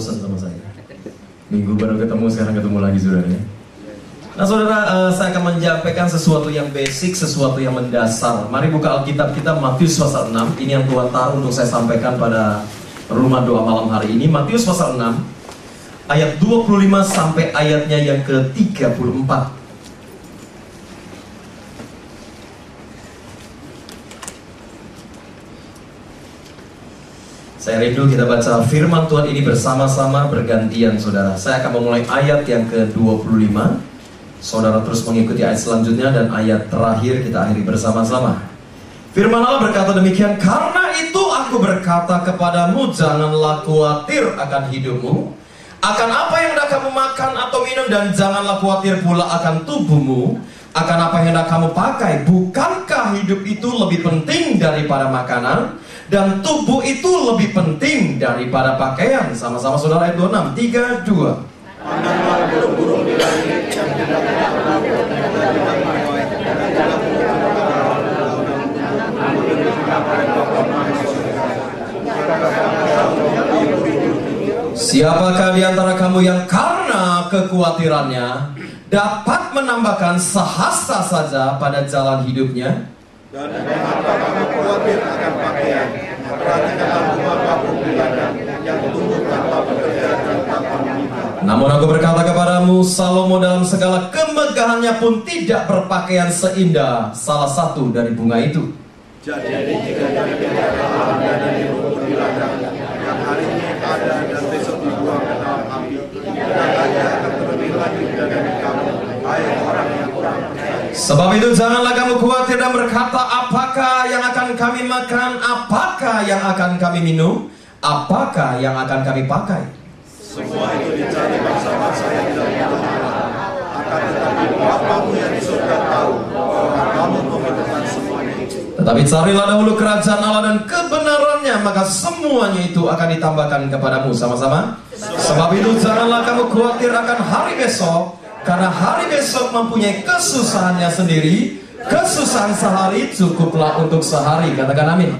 bosan sama saya. Minggu baru ketemu, sekarang ketemu lagi saudara ya. Nah saudara, uh, saya akan menyampaikan sesuatu yang basic, sesuatu yang mendasar. Mari buka Alkitab kita Matius pasal 6. Ini yang Tuhan taruh untuk saya sampaikan pada rumah doa malam hari ini. Matius pasal 6 ayat 25 sampai ayatnya yang ke-34. Saya rindu kita baca firman Tuhan ini bersama-sama bergantian saudara. Saya akan memulai ayat yang ke-25. Saudara terus mengikuti ayat selanjutnya dan ayat terakhir kita akhiri bersama-sama. Firman Allah berkata demikian, karena itu aku berkata kepadamu, janganlah khawatir akan hidupmu, akan apa yang hendak kamu makan atau minum dan janganlah khawatir pula akan tubuhmu, akan apa yang hendak kamu pakai. Bukankah hidup itu lebih penting daripada makanan? Dan tubuh itu lebih penting daripada pakaian. Sama-sama saudara ayat 26, 3, 2. Siapakah di antara kamu yang karena kekhawatirannya dapat menambahkan sehasta saja pada jalan hidupnya? Dan mengapa kamu khawatir akan pakaian? Perhatikanlah rumah kampung di ladang yang tumbuh tanpa pekerjaan dan tanpa meminta. Namun aku berkata kepadamu, Salomo dalam segala kemegahannya pun tidak berpakaian seindah salah satu dari bunga itu. Jadi jika dari alam dan dari rumput di ladang yang hari ini ada dan besok dibuang ke dalam api, tidak akan terlebih lanjut dari kamu, hai orang yang kurang percaya. Sebab itu janganlah kamu khawatir dan berkata apakah yang akan kami makan, apakah yang akan kami minum, apakah yang akan kami pakai. Semua itu dicari bangsa-bangsa yang tidak. Akan tetapi Bapamu yang di surga tahu bahwa kamu membutuhkan semuanya itu. Tetapi carilah dahulu kerajaan Allah dan kebenarannya, maka semuanya itu akan ditambahkan kepadamu sama-sama. Sebab itu janganlah kamu khawatir akan hari besok, karena hari besok mempunyai kesusahannya sendiri Kesusahan sehari cukuplah untuk sehari Katakan amin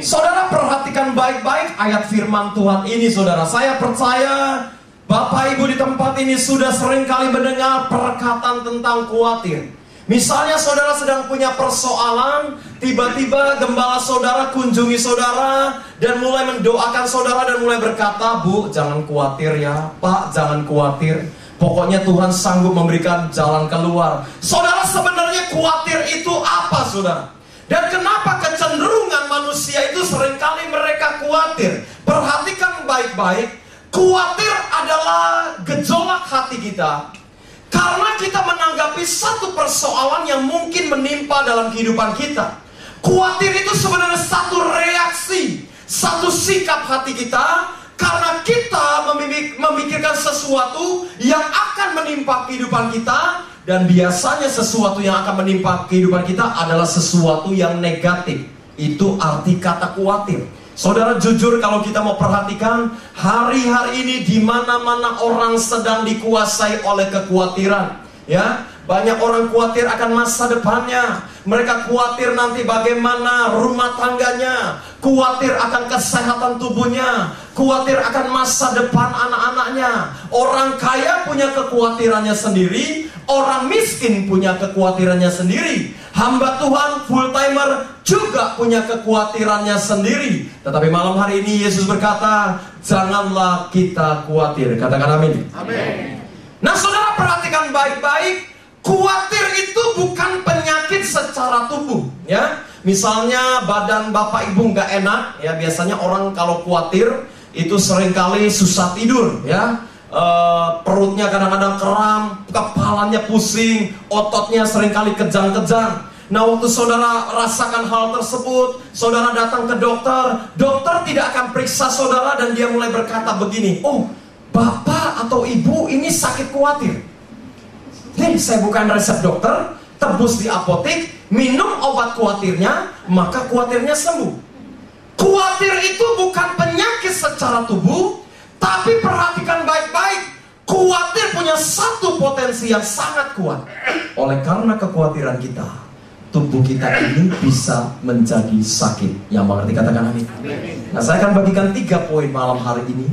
Saudara perhatikan baik-baik ayat firman Tuhan ini saudara Saya percaya Bapak Ibu di tempat ini sudah sering kali mendengar perkataan tentang khawatir Misalnya saudara sedang punya persoalan, tiba-tiba gembala saudara kunjungi saudara dan mulai mendoakan saudara dan mulai berkata, "Bu, jangan khawatir ya. Pak, jangan khawatir. Pokoknya Tuhan sanggup memberikan jalan keluar. Saudara sebenarnya khawatir itu apa saudara? Dan kenapa kecenderungan manusia itu sering kali mereka khawatir? Perhatikan baik-baik. Khawatir adalah gejolak hati kita. Karena kita menanggapi satu persoalan yang mungkin menimpa dalam kehidupan kita. Khawatir itu sebenarnya satu reaksi, satu sikap hati kita karena kita memikirkan sesuatu yang akan menimpa kehidupan kita dan biasanya sesuatu yang akan menimpa kehidupan kita adalah sesuatu yang negatif. Itu arti kata khawatir. Saudara jujur kalau kita mau perhatikan hari-hari ini di mana-mana orang sedang dikuasai oleh kekhawatiran, ya. Banyak orang khawatir akan masa depannya. Mereka khawatir nanti bagaimana rumah tangganya, khawatir akan kesehatan tubuhnya, khawatir akan masa depan anak-anaknya. Orang kaya punya kekhawatirannya sendiri, orang miskin punya kekhawatirannya sendiri. Hamba Tuhan full timer juga punya kekhawatirannya sendiri. Tetapi malam hari ini Yesus berkata, janganlah kita khawatir. Katakan amin. Amin. Nah saudara perhatikan baik-baik Kuatir itu bukan penyakit secara tubuh, ya. Misalnya badan bapak ibu nggak enak, ya biasanya orang kalau khawatir itu sering kali susah tidur, ya. E, perutnya kadang-kadang kram, kepalanya pusing, ototnya sering kali kejang-kejang. Nah waktu saudara rasakan hal tersebut, saudara datang ke dokter, dokter tidak akan periksa saudara dan dia mulai berkata begini, oh bapak atau ibu ini sakit khawatir. Nih, saya bukan resep dokter, tebus di apotek, minum obat kuatirnya, maka kuatirnya sembuh. Kuatir itu bukan penyakit secara tubuh, tapi perhatikan baik-baik. Kuatir punya satu potensi yang sangat kuat. Oleh karena kekhawatiran kita, tubuh kita ini bisa menjadi sakit. Yang mengerti katakan amin. Nah saya akan bagikan tiga poin malam hari ini.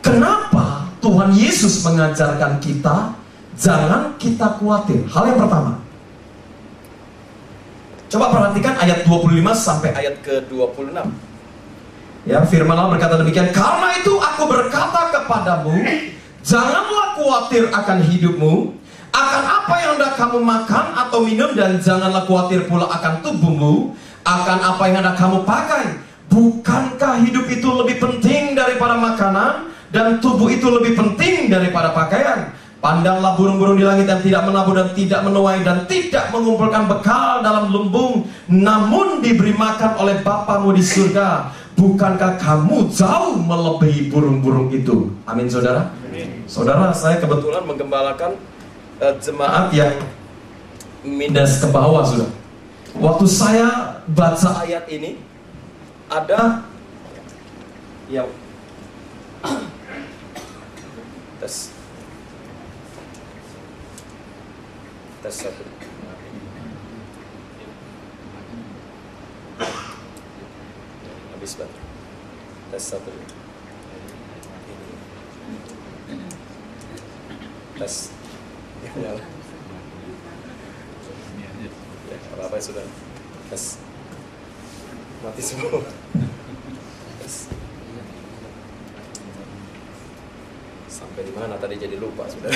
Kenapa Tuhan Yesus mengajarkan kita jangan kita khawatir. Hal yang pertama. Coba perhatikan ayat 25 sampai ayat ke-26. Ya, firman Allah berkata demikian, "Karena itu aku berkata kepadamu, janganlah khawatir akan hidupmu, akan apa yang hendak kamu makan atau minum dan janganlah khawatir pula akan tubuhmu akan apa yang hendak kamu pakai bukankah hidup itu lebih penting daripada makanan dan tubuh itu lebih penting daripada pakaian Pandanglah burung-burung di langit yang tidak menabur dan tidak menuai dan tidak mengumpulkan bekal dalam lumbung namun diberi makan oleh Bapamu di surga. Bukankah kamu jauh melebihi burung-burung itu? Amin saudara. Amin. Saudara, saya kebetulan menggembalakan uh, jemaat yang minus ke bawah sudah. Waktu saya baca ayat ini ada yang tes tes satu habis baterai tes satu tes ya apa apa sudah. Tes mati semua. Tes sampai di mana? Tadi jadi lupa sudah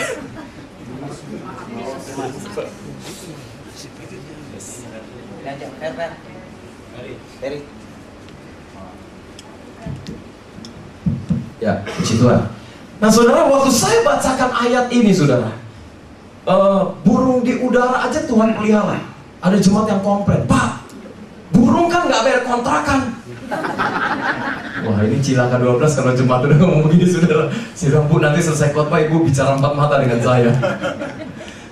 Ya, puji Tuhan. Nah, saudara, waktu saya bacakan ayat ini, saudara, uh, burung di udara aja Tuhan pelihara. Ada jemaat yang komplain, Pak, burung kan nggak bayar kontrakan. Wah ini cilaka 12 kalau jemaat udah ngomong begini saudara. Sidang bu nanti selesai khotbah ibu bicara empat mata dengan saya.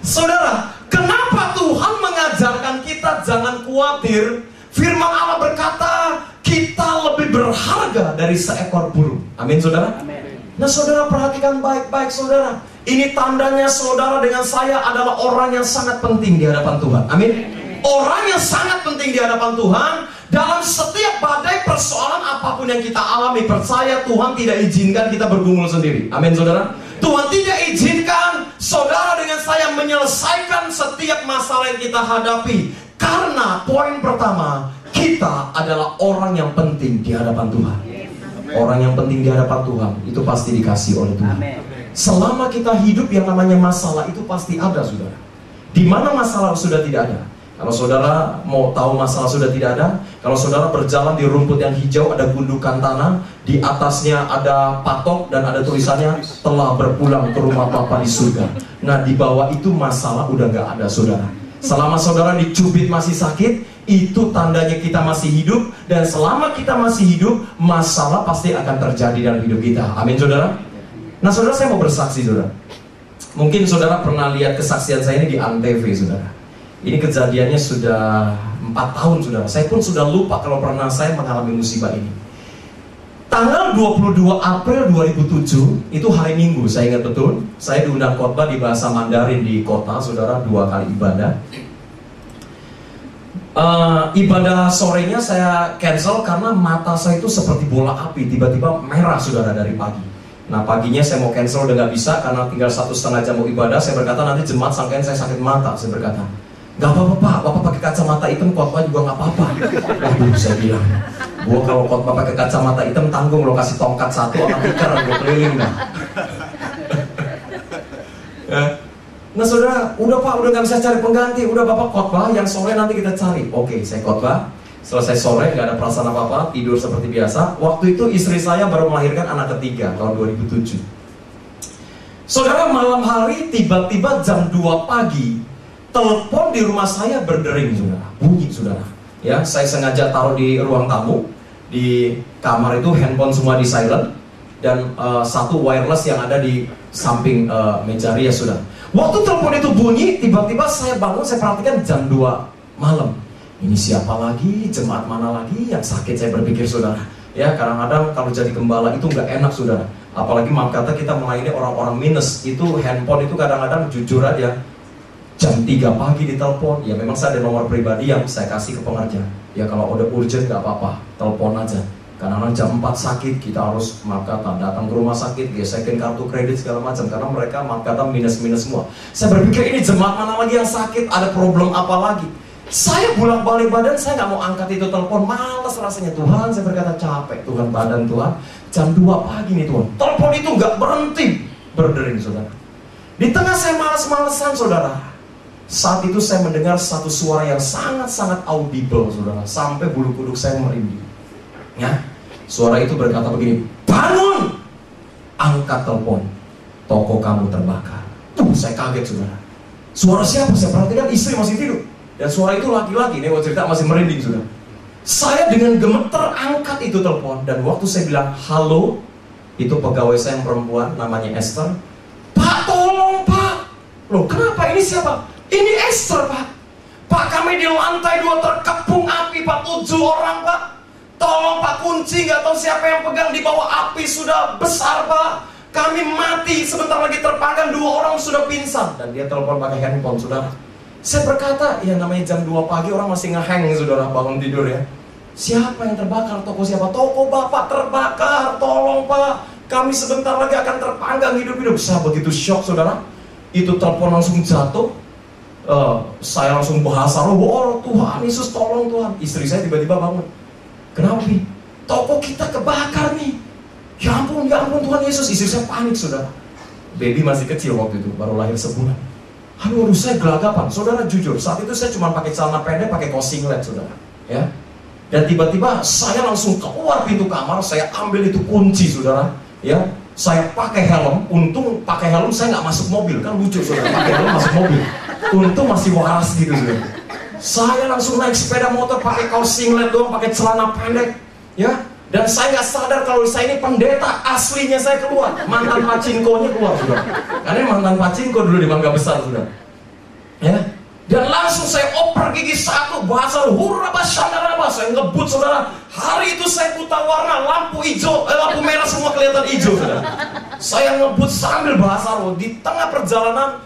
saudara, kenapa Tuhan mengajarkan kita jangan khawatir? Firman Allah berkata kita lebih berharga dari seekor burung. Amin saudara. Amin. Nah saudara perhatikan baik-baik saudara. Ini tandanya saudara dengan saya adalah orang yang sangat penting di hadapan Tuhan. Amin. Orang yang sangat penting di hadapan Tuhan dalam setiap badai persoalan apa pun yang kita alami percaya Tuhan tidak izinkan kita bergumul sendiri. Amin saudara. Tuhan tidak izinkan saudara dengan saya menyelesaikan setiap masalah yang kita hadapi. Karena poin pertama, kita adalah orang yang penting di hadapan Tuhan. Orang yang penting di hadapan Tuhan itu pasti dikasih oleh Tuhan. Selama kita hidup yang namanya masalah itu pasti ada, saudara. Di mana masalah sudah tidak ada? Kalau saudara mau tahu masalah sudah tidak ada, kalau saudara berjalan di rumput yang hijau ada gundukan tanah, di atasnya ada patok dan ada tulisannya telah berpulang ke rumah Bapa di surga. Nah di bawah itu masalah udah nggak ada saudara. Selama saudara dicubit masih sakit, itu tandanya kita masih hidup dan selama kita masih hidup masalah pasti akan terjadi dalam hidup kita. Amin saudara? Nah saudara saya mau bersaksi saudara. Mungkin saudara pernah lihat kesaksian saya ini di antv saudara. Ini kejadiannya sudah empat tahun saudara. Saya pun sudah lupa kalau pernah saya mengalami musibah ini. Tanggal 22 April 2007 itu hari Minggu, saya ingat betul. Saya diundang khotbah di bahasa Mandarin di kota, saudara dua kali ibadah uh, ibadah sorenya saya cancel karena mata saya itu seperti bola api tiba-tiba merah saudara dari pagi. Nah paginya saya mau cancel udah nggak bisa karena tinggal satu setengah jam mau ibadah saya berkata nanti jemaat sangkain saya sakit mata saya berkata. Nggak apa-apa pak. Bapak pakai kacamata hitam khotbah juga nggak apa-apa. Waduh saya bilang. Gua kalau khotbah pakai kacamata hitam tanggung lo kasih tongkat satu atau tikar gue keliling dah Nah saudara, udah pak, udah nggak bisa cari pengganti, udah bapak khotbah, yang sore nanti kita cari. Oke, saya khotbah, selesai sore nggak ada perasaan apa apa, tidur seperti biasa. Waktu itu istri saya baru melahirkan anak ketiga tahun 2007. Saudara malam hari tiba-tiba jam 2 pagi telepon di rumah saya berdering saudara, bunyi saudara. Ya, saya sengaja taruh di ruang tamu, di kamar itu handphone semua di silent dan uh, satu wireless yang ada di samping uh, meja rias sudah. Waktu telepon itu bunyi, tiba-tiba saya bangun, saya perhatikan jam 2 malam. Ini siapa lagi, jemaat mana lagi yang sakit, saya berpikir saudara. Ya, kadang-kadang kalau jadi gembala itu nggak enak saudara. Apalagi maaf kata kita melayani orang-orang minus, itu handphone itu kadang-kadang jujur aja. jam 3 pagi ditelepon ya memang saya ada nomor pribadi yang saya kasih ke pengerja ya kalau udah urgent nggak apa-apa telepon aja karena jam 4 sakit kita harus maaf kata datang ke rumah sakit gesekin kartu kredit segala macam karena mereka maaf kata minus-minus semua. Saya berpikir ini jemaat mana lagi yang sakit? Ada problem apa lagi? Saya bolak balik badan saya nggak mau angkat itu telepon. Males rasanya. Tuhan saya berkata capek Tuhan badan Tuhan. Jam 2 pagi nih Tuhan. Telepon itu nggak berhenti. Berdering saudara. Di tengah saya males-malesan saudara saat itu saya mendengar satu suara yang sangat-sangat audible, saudara. Sampai bulu kuduk saya merinding. Ya, suara itu berkata begini, bangun, angkat telepon, toko kamu terbakar. Tuh, saya kaget, saudara. Suara siapa? Saya perhatikan istri masih tidur. Dan suara itu laki-laki, nih cerita masih merinding, saudara. Saya dengan gemeter angkat itu telepon dan waktu saya bilang halo, itu pegawai saya yang perempuan namanya Esther. Pak, tolong Pak. Loh, kenapa ini siapa? Ini Esther pak. Pak kami di lantai dua terkepung api pak tujuh orang pak. Tolong pak kunci nggak tahu siapa yang pegang di bawah api sudah besar pak. Kami mati sebentar lagi terpanggang dua orang sudah pingsan dan dia telepon pakai handphone saudara. Saya berkata ya namanya jam 2 pagi orang masih ngeheng saudara bangun tidur ya. Siapa yang terbakar? Toko siapa? Toko bapak terbakar. Tolong pak. Kami sebentar lagi akan terpanggang hidup-hidup. Saya begitu shock saudara. Itu telepon langsung jatuh uh, saya langsung bahasa roh, oh Tuhan Yesus tolong Tuhan. Istri saya tiba-tiba bangun. Kenapa nih? Toko kita kebakar nih. Ya ampun, ya ampun Tuhan Yesus. Istri saya panik saudara. Baby masih kecil waktu itu, baru lahir sebulan. Aduh, aduh saya gelagapan. Saudara jujur, saat itu saya cuma pakai celana pendek, pakai kaos singlet saudara. Ya, dan tiba-tiba saya langsung keluar pintu kamar, saya ambil itu kunci saudara. Ya, saya pakai helm, untung pakai helm saya nggak masuk mobil, kan lucu saudara, pakai helm masuk mobil. Untung masih waras gitu sih. Saya langsung naik sepeda motor pakai kaos singlet doang, pakai celana pendek, ya. Dan saya nggak sadar kalau saya ini pendeta aslinya saya keluar, mantan pacinkonya keluar sudah. Karena mantan pacinko dulu di Mangga Besar sudah. Ya, dan langsung saya oper gigi satu bahasa hurraba syandaraba saya ngebut saudara hari itu saya buta warna lampu hijau eh, lampu merah semua kelihatan hijau saudara saya ngebut sambil bahasa roh di tengah perjalanan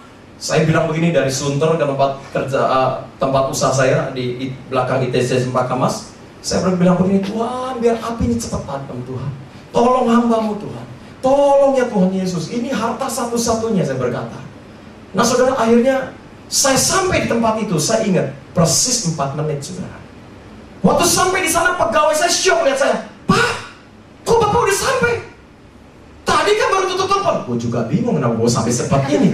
saya bilang begini dari Sunter ke tempat kerja uh, tempat usaha saya di, belakang ITC Sempak Kamas. Saya bilang begini, Tuhan biar apinya cepat padam Tuhan. Tolong hambamu Tuhan. Tolong ya Tuhan Yesus. Ini harta satu-satunya saya berkata. Nah saudara akhirnya saya sampai di tempat itu, saya ingat persis 4 menit saudara. Waktu sampai di sana pegawai saya shock lihat saya. Pak, kok bapak udah sampai? Tadi kan baru tutup telepon. Gue juga bingung kenapa gue sampai cepat ini.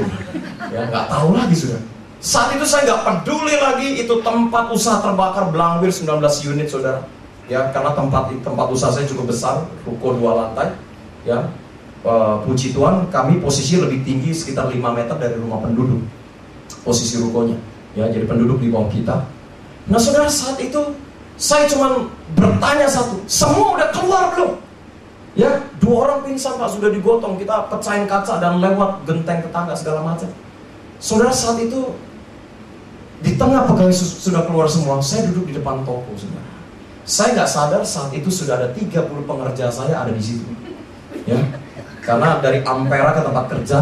Ya nggak tahu lagi sudah. Saat itu saya nggak peduli lagi itu tempat usaha terbakar Blangwir 19 unit saudara. Ya karena tempat tempat usaha saya cukup besar ruko dua lantai. Ya uh, puji Tuhan kami posisi lebih tinggi sekitar 5 meter dari rumah penduduk posisi rukonya. Ya jadi penduduk di bawah kita. Nah saudara saat itu saya cuma bertanya satu semua udah keluar belum ya dua orang pingsan pak sudah digotong kita pecahin kaca dan lewat genteng tetangga segala macam Saudara saat itu di tengah pegawai sudah keluar semua, saya duduk di depan toko, saudara. Saya nggak sadar saat itu sudah ada 30 pengerja saya ada di situ. Ya, karena dari Ampera ke tempat kerja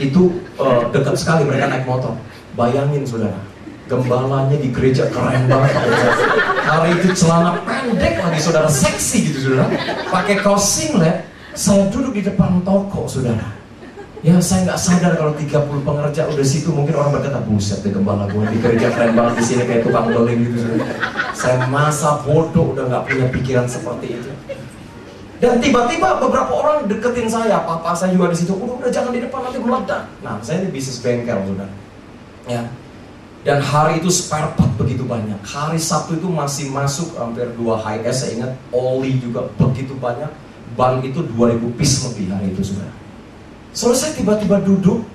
itu uh, dekat sekali mereka naik motor. Bayangin saudara, gembalanya di gereja keren banget Hari itu celana pendek lagi saudara, seksi gitu saudara. Pakai kaos singlet, saya duduk di depan toko saudara Ya saya nggak sadar kalau 30 pengerja udah situ mungkin orang berkata buset deh gembala gue di gereja keren banget di sini kayak tukang doling gitu. Saya masa bodoh udah nggak punya pikiran seperti itu. Dan tiba-tiba beberapa orang deketin saya, papa saya juga di situ. Udah, udah jangan di depan nanti meledak. Nah saya ini bisnis bengkel sudah. Ya. Dan hari itu spare part begitu banyak. Hari Sabtu itu masih masuk hampir dua high S. Saya ingat oli juga begitu banyak. Ban itu 2000 piece lebih hari itu sudah saya tiba-tiba duduk,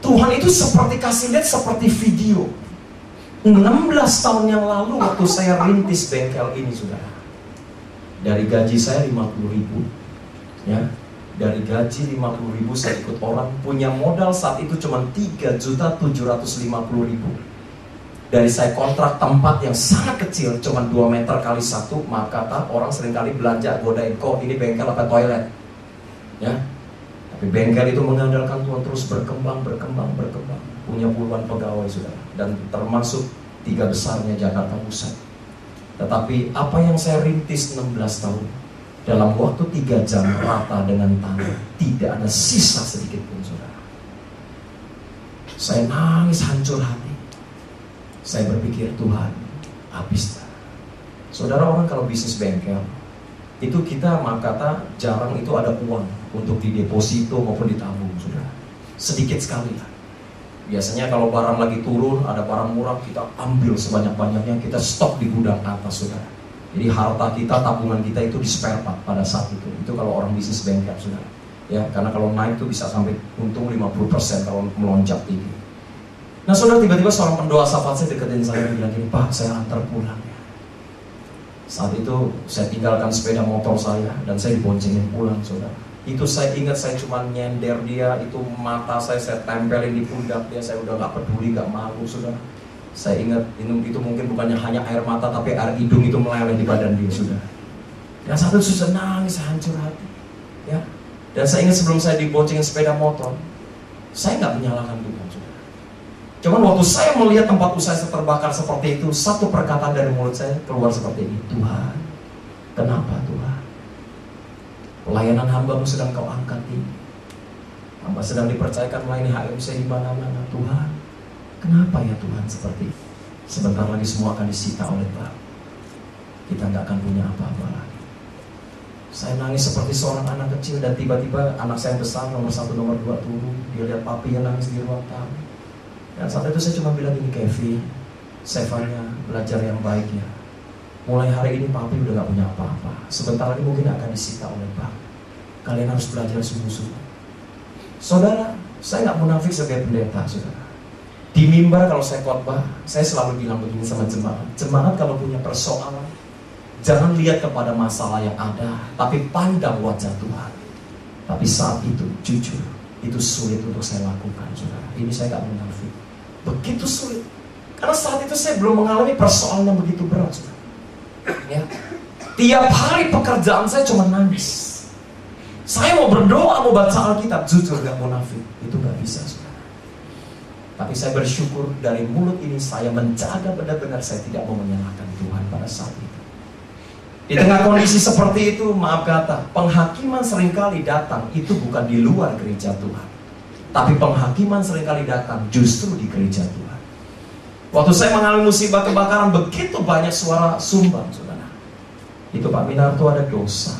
Tuhan itu seperti kasih lihat seperti video. 16 tahun yang lalu waktu saya rintis bengkel ini saudara. Dari gaji saya 50 ribu. Ya, dari gaji 50 ribu saya ikut orang punya modal saat itu cuma 3 juta 750 ribu dari saya kontrak tempat yang sangat kecil cuma 2 meter kali satu maaf kata orang sering kali belanja godain kok ini bengkel apa toilet ya tapi bengkel itu mengandalkan Tuhan terus berkembang, berkembang, berkembang. punya puluhan pegawai sudah dan termasuk tiga besarnya Jakarta Pusat. Tetapi apa yang saya rintis 16 tahun dalam waktu tiga jam rata dengan tanah tidak ada sisa sedikit pun saudara. Saya nangis hancur hati. Saya berpikir Tuhan habis. Saudara orang kalau bisnis bengkel itu kita maka kata jarang itu ada uang untuk dideposito maupun ditabung saudara. Sedikit sekali lah. Biasanya kalau barang lagi turun, ada barang murah, kita ambil sebanyak-banyaknya, kita stok di gudang atas, saudara. Jadi harta kita, tabungan kita itu di pada saat itu. Itu kalau orang bisnis bengkel, saudara. Ya, karena kalau naik itu bisa sampai untung 50% kalau melonjak tinggi. Nah, saudara tiba-tiba seorang pendoa sahabat saya deketin saya bilang gini, Pak, saya antar pulang. Ya. Saat itu saya tinggalkan sepeda motor saya dan saya diboncengin pulang, saudara. Itu saya ingat saya cuma nyender dia itu mata saya saya tempelin di pundak dia saya udah nggak peduli nggak malu sudah saya ingat itu, itu mungkin bukannya hanya air mata tapi air hidung itu meleleh di badan dia sudah dan satu susah nangis hancur hati ya. Dan saya ingat sebelum saya diboncengin sepeda motor saya nggak menyalahkan Tuhan cuman waktu saya melihat tempat usaha saya terbakar seperti itu satu perkataan dari mulut saya keluar seperti ini Tuhan kenapa Tuhan Pelayanan hambamu sedang kau angkat ini. Hamba sedang dipercayakan melayani HMC di mana-mana. Tuhan, kenapa ya Tuhan seperti ini? Sebentar lagi semua akan disita oleh Tuhan. Kita nggak akan punya apa-apa lagi. Saya nangis seperti seorang anak kecil dan tiba-tiba anak saya yang besar nomor satu nomor dua turun. Dia lihat papi yang nangis di ruang tamu. Dan saat itu saya cuma bilang ini Kevin, Sevanya belajar yang baik ya mulai hari ini papi udah gak punya apa-apa. Sebentar lagi mungkin akan disita oleh Pak. Kalian harus belajar sungguh-sungguh. Saudara, saya nggak munafik sebagai pendeta, saudara. Di mimbar kalau saya khotbah, saya selalu bilang begini sama jemaat. Jemaat kalau punya persoalan, jangan lihat kepada masalah yang ada, tapi pandang wajah Tuhan. Tapi saat itu, jujur, itu sulit untuk saya lakukan, saudara. Ini saya nggak munafik. Begitu sulit. Karena saat itu saya belum mengalami persoalan yang begitu berat. Ya. Tiap hari pekerjaan saya cuma nangis. Saya mau berdoa, mau baca Alkitab, jujur gak munafik. Itu gak bisa, saudara. Tapi saya bersyukur dari mulut ini saya menjaga benar-benar saya tidak mau menyalahkan Tuhan pada saat itu. Di tengah kondisi seperti itu, maaf kata, penghakiman sering kali datang itu bukan di luar gereja Tuhan. Tapi penghakiman sering kali datang justru di gereja Tuhan. Waktu saya mengalami musibah kebakaran, begitu banyak suara sumbang, saudara. Itu Pak Minarto ada dosa.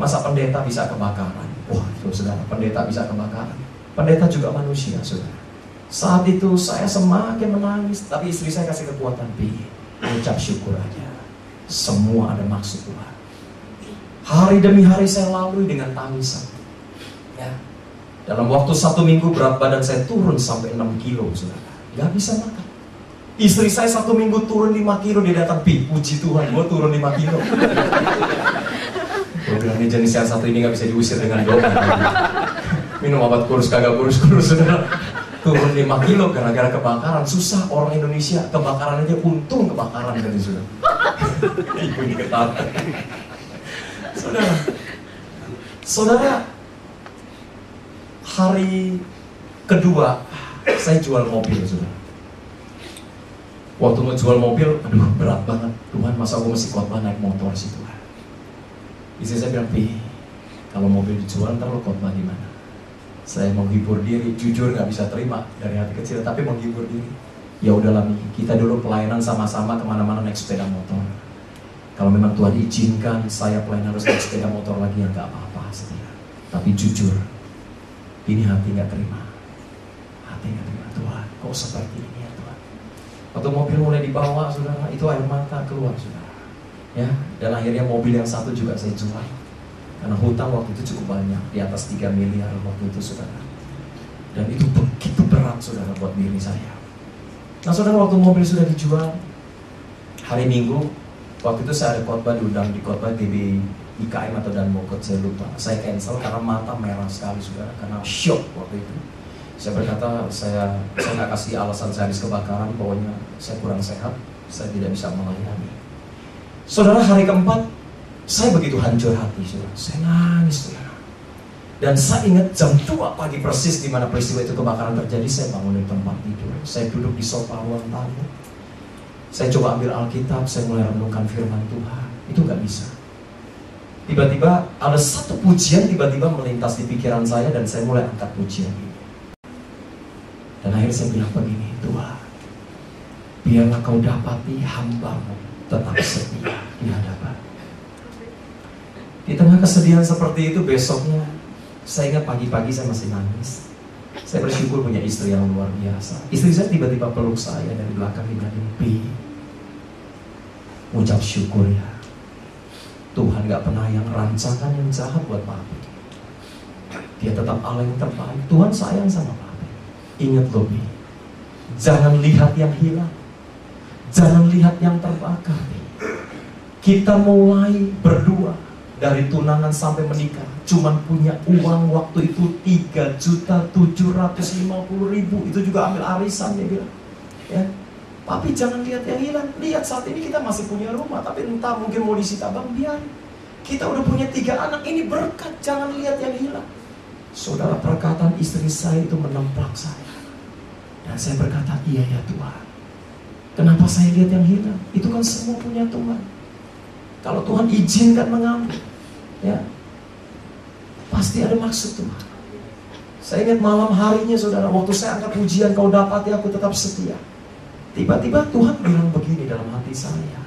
Masa pendeta bisa kebakaran? Wah, itu saudara, pendeta bisa kebakaran. Pendeta juga manusia, saudara. Saat itu saya semakin menangis, tapi istri saya kasih kekuatan, Bi, ucap syukur aja. Semua ada maksud Tuhan. Hari demi hari saya lalui dengan tangisan. Ya. Dalam waktu satu minggu berat badan saya turun sampai 6 kilo, saudara. Gak bisa makan. Istri saya satu minggu turun 5 kilo, dia datang, pi, puji Tuhan, gue turun 5 kilo. gue bilang, jenis yang satu ini gak bisa diusir dengan doa. Minum obat kurus, kagak kurus-kurus, saudara. Turun 5 kilo gara-gara kebakaran. Susah orang Indonesia, kebakaran aja untung kebakaran kan sudah. Ibu ini. Saudara, saudara, hari kedua saya jual mobil, saudara Waktu mau jual mobil, aduh berat banget. Tuhan masa gue mesti khotbah naik motor sih Tuhan. Saya bilang, Pi, kalau mobil dijual ntar lo khotbah di mana? Saya menghibur diri, jujur nggak bisa terima dari hati kecil, tapi menghibur diri. Ya udahlah Mi, kita dulu pelayanan sama-sama ke mana-mana naik sepeda motor. Kalau memang Tuhan izinkan saya pelayanan harus naik sepeda motor lagi ya nggak apa-apa setia. Tapi jujur, ini hati nggak terima. Hati nggak terima Tuhan, kok seperti ini? Waktu mobil mulai dibawa, saudara, itu air mata keluar, saudara. Ya, dan akhirnya mobil yang satu juga saya jual. Karena hutang waktu itu cukup banyak, di atas 3 miliar waktu itu, saudara. Dan itu begitu berat, saudara, buat diri saya. Nah, saudara, waktu mobil sudah dijual, hari Minggu, waktu itu saya ada khotbah diundang di khotbah DB IKM atau dan Bogor, saya lupa. Saya cancel karena mata merah sekali, saudara, karena shock waktu itu saya berkata saya saya nggak kasih alasan saya habis kebakaran pokoknya saya kurang sehat saya tidak bisa melayani saudara hari keempat saya begitu hancur hati saudara saya nangis saudara Dan saya ingat jam 2 pagi persis di mana peristiwa itu kebakaran terjadi, saya bangun dari tempat tidur. Saya duduk di sofa ruang tamu. Saya coba ambil Alkitab, saya mulai renungkan firman Tuhan. Itu nggak bisa. Tiba-tiba ada satu pujian tiba-tiba melintas di pikiran saya dan saya mulai angkat pujian. Dan akhirnya saya bilang begini, Tuhan, biarlah kau dapati hambamu tetap setia di hadapan. Di tengah kesedihan seperti itu besoknya saya ingat pagi-pagi saya masih nangis. Saya bersyukur punya istri yang luar biasa. Istri saya tiba-tiba peluk saya dari belakang bilang, Bi, ucap syukur ya. Tuhan gak pernah yang rancangan yang jahat buat papi. Dia tetap Allah yang terbaik. Tuhan sayang sama papi. Ingat Bi. Jangan lihat yang hilang. Jangan lihat yang terbakar. Kita mulai berdua dari tunangan sampai menikah cuman punya uang waktu itu 3 juta 750 ribu itu juga ambil arisan dia bilang ya tapi jangan lihat yang hilang. Lihat saat ini kita masih punya rumah tapi entah mungkin mau disita bang biar kita udah punya tiga anak ini berkat jangan lihat yang hilang. Saudara perkataan istri saya itu menemplak saya. Dan saya berkata iya ya Tuhan. Kenapa saya lihat yang hilang? Itu kan semua punya Tuhan. Kalau Tuhan izinkan mengambil, ya pasti ada maksud Tuhan. Saya ingat malam harinya saudara, waktu saya angkat pujian kau dapat ya aku tetap setia. Tiba-tiba Tuhan bilang begini dalam hati saya.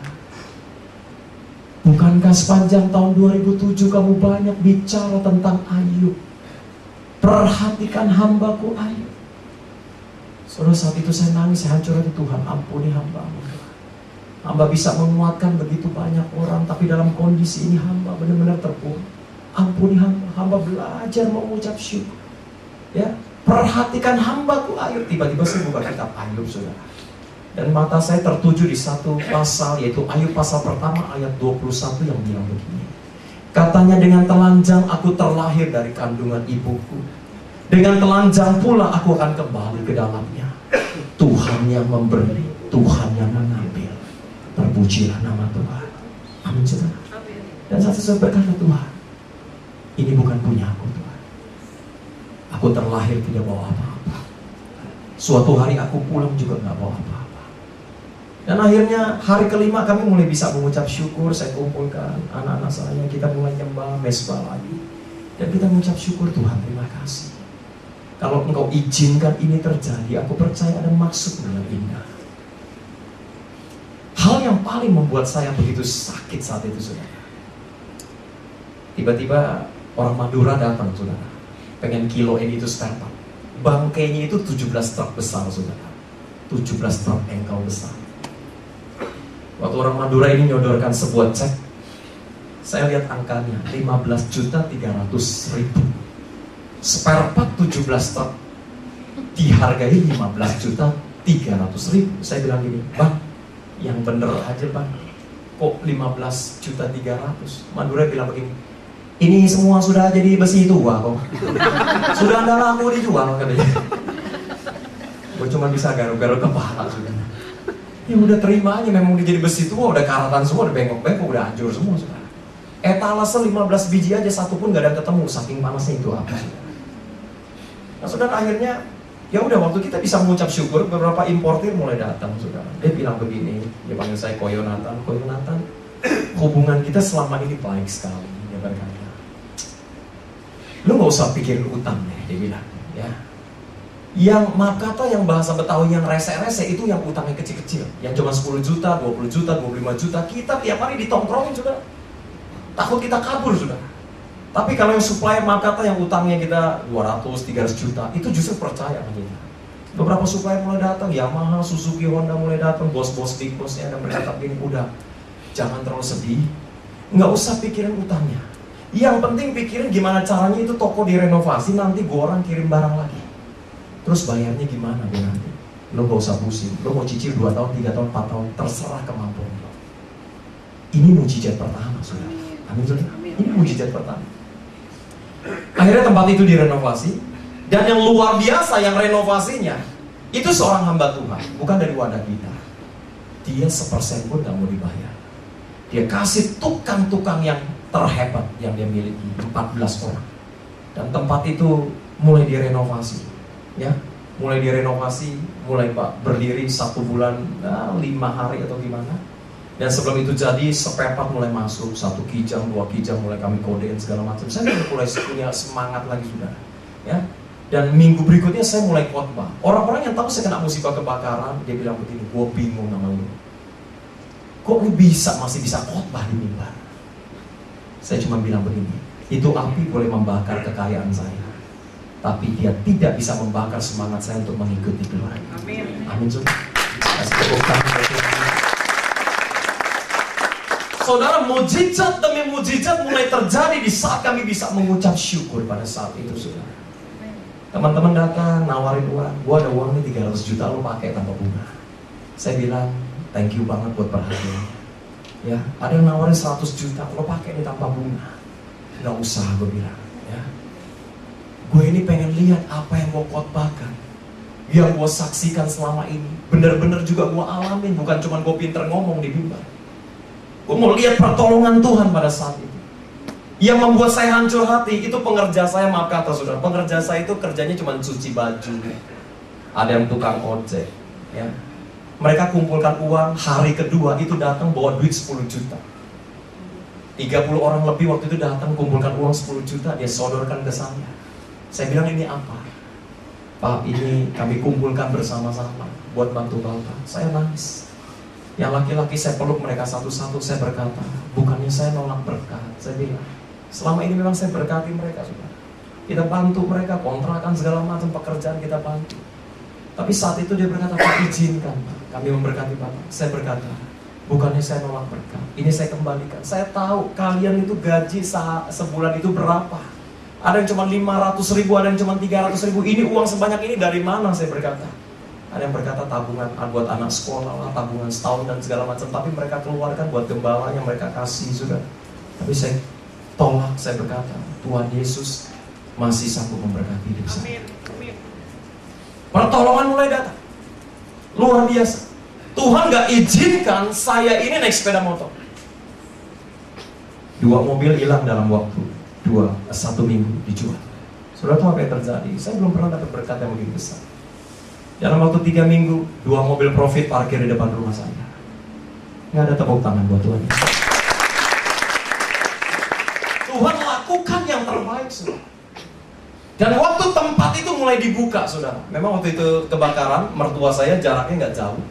Bukankah sepanjang tahun 2007 kamu banyak bicara tentang Ayub? Perhatikan hambaku Ayub. Saudara saat itu saya nangis, saya hancur hati Tuhan, ampuni hambamu. Hamba bisa menguatkan begitu banyak orang, tapi dalam kondisi ini hamba benar-benar terpuruk. Ampuni hamba, hamba belajar mengucap syukur. Ya, perhatikan hambaku Ayub. Tiba-tiba saya buka kitab Ayub, saudara. Dan mata saya tertuju di satu pasal, yaitu Ayub pasal pertama ayat 21 yang bilang begini. Katanya dengan telanjang aku terlahir dari kandungan ibuku. Dengan telanjang pula aku akan kembali ke dalamnya. Tuhan yang memberi, Tuhan yang mengambil. Terpujilah nama Tuhan. Amin saudara. Dan satu saat berkata Tuhan, ini bukan punya aku Tuhan. Aku terlahir tidak bawa apa-apa. Suatu hari aku pulang juga nggak bawa apa-apa. Dan akhirnya hari kelima kami mulai bisa mengucap syukur. Saya kumpulkan anak-anak saya. Kita mulai nyembah mesbah lagi. Dan kita mengucap syukur Tuhan terima kasih. Kalau engkau izinkan ini terjadi, aku percaya ada maksud yang indah. Hal yang paling membuat saya begitu sakit saat itu, saudara. Tiba-tiba orang Madura datang, saudara. Pengen kilo ini itu part. Bangkainya itu 17 truk besar, saudara. 17 truk engkau besar. Waktu orang Madura ini nyodorkan sebuah cek, saya lihat angkanya 15 juta 300 ribu. Spare part 17 truk dihargai 15 juta 300 ribu. Saya bilang gini, bang, yang bener aja bang. Kok 15 juta 300 Madura bilang begini ini semua sudah jadi besi tua kok. Sudah anda laku dijual katanya. Gue cuma bisa garuk-garuk kepala sudah ya udah terima aja memang udah jadi besi tua udah karatan semua udah bengkok-bengkok udah hancur semua sudah etalase 15 biji aja satu pun gak ada ketemu saking panasnya itu apa nah saudara akhirnya Ya udah waktu kita bisa mengucap syukur beberapa importir mulai datang saudara. Dia bilang begini, dia panggil saya Koyonatan, Koyonatan. Hubungan kita selama ini baik sekali. Dia berkata, lu nggak usah pikirin utang deh, dia bilang. Ya, yang maaf yang bahasa Betawi yang rese-rese itu yang utangnya kecil-kecil yang cuma 10 juta, 20 juta, 25 juta kita tiap hari ditongkrongin sudah takut kita kabur sudah tapi kalau yang supplier maaf yang utangnya kita 200, 300 juta, itu justru percaya kita. Beberapa supplier mulai datang, Yamaha, Suzuki, Honda mulai datang, bos-bos big bossnya ada mereka gini, udah jangan terlalu sedih, nggak usah pikirin utangnya. Yang penting pikirin gimana caranya itu toko direnovasi, nanti gua orang kirim barang lagi. Terus bayarnya gimana biar nanti? Lo gak usah pusing, lo mau cicil 2 tahun, 3 tahun, 4 tahun, terserah kemampuan lo. Ini mujizat pertama, saudara. Amin, saudara. Ini mujizat pertama. Akhirnya tempat itu direnovasi dan yang luar biasa yang renovasinya itu seorang hamba Tuhan, bukan dari wadah kita. Dia sepersen pun gak mau dibayar. Dia kasih tukang-tukang yang terhebat yang dia miliki, 14 orang. Dan tempat itu mulai direnovasi. Ya, mulai direnovasi, mulai Pak berdiri satu bulan, nah, lima hari atau gimana. Dan sebelum itu jadi sepepak mulai masuk satu kijang, dua kijang mulai kami kodein segala macam. Saya mulai punya semangat lagi sudah. Ya, dan minggu berikutnya saya mulai khotbah. Orang-orang yang tahu saya kena musibah kebakaran, dia bilang begini, gue bingung sama lu. Kok lu bisa masih bisa khotbah di mimbar? Saya cuma bilang begini, itu api boleh membakar kekayaan saya tapi dia tidak bisa membakar semangat saya untuk mengikuti Tuhan. Amin. Amin. Saudara, mujizat demi mujizat mulai terjadi di saat kami bisa mengucap syukur pada saat itu, saudara. Teman-teman datang, nawarin uang. Gua ada uang nih 300 juta, lo pakai tanpa bunga. Saya bilang, thank you banget buat perhatian. Ya, ada yang nawarin 100 juta, lo pakai nih tanpa bunga. Gak usah, gue bilang gue ini pengen lihat apa yang gue khotbahkan. Yang gue saksikan selama ini bener-bener juga gue alamin bukan cuma gue pinter ngomong di mimbar. Gue mau lihat pertolongan Tuhan pada saat itu. Yang membuat saya hancur hati itu pengerja saya maaf kata saudara pengerja saya itu kerjanya cuma cuci baju. Ada yang tukang ojek ya. Mereka kumpulkan uang hari kedua itu datang bawa duit 10 juta. 30 orang lebih waktu itu datang kumpulkan uang 10 juta dia sodorkan ke saya saya bilang ini apa? Pak, ini kami kumpulkan bersama-sama buat bantu Bapak. Saya nangis. Yang laki-laki saya peluk mereka satu-satu, saya berkata, bukannya saya nolak berkat. Saya bilang, selama ini memang saya berkati mereka sudah. Kita bantu mereka, kontrakan segala macam pekerjaan kita bantu. Tapi saat itu dia berkata, Pak izinkan Pak, kami memberkati Bapak. Saya berkata, bukannya saya nolak berkat, ini saya kembalikan. Saya tahu kalian itu gaji sebulan itu berapa ada yang cuma 500 ribu, ada yang cuma 300 ribu. Ini uang sebanyak ini dari mana saya berkata? Ada yang berkata tabungan ah, buat anak sekolah lah, tabungan setahun dan segala macam. Tapi mereka keluarkan buat gembala yang mereka kasih sudah. Tapi saya tolak, saya berkata, Tuhan Yesus masih sanggup memberkati hidup saya. Pertolongan mulai datang. Luar biasa. Tuhan gak izinkan saya ini naik sepeda motor. Dua mobil hilang dalam waktu dua satu minggu dijual. Sudah tahu apa yang terjadi? Saya belum pernah dapat berkat yang begitu besar. Dalam waktu tiga minggu, dua mobil profit parkir di depan rumah saya. Nggak ada tepuk tangan buat Tuhan. Tuhan lakukan yang terbaik, saudara. Dan waktu tempat itu mulai dibuka, saudara. Memang waktu itu kebakaran, mertua saya jaraknya nggak jauh.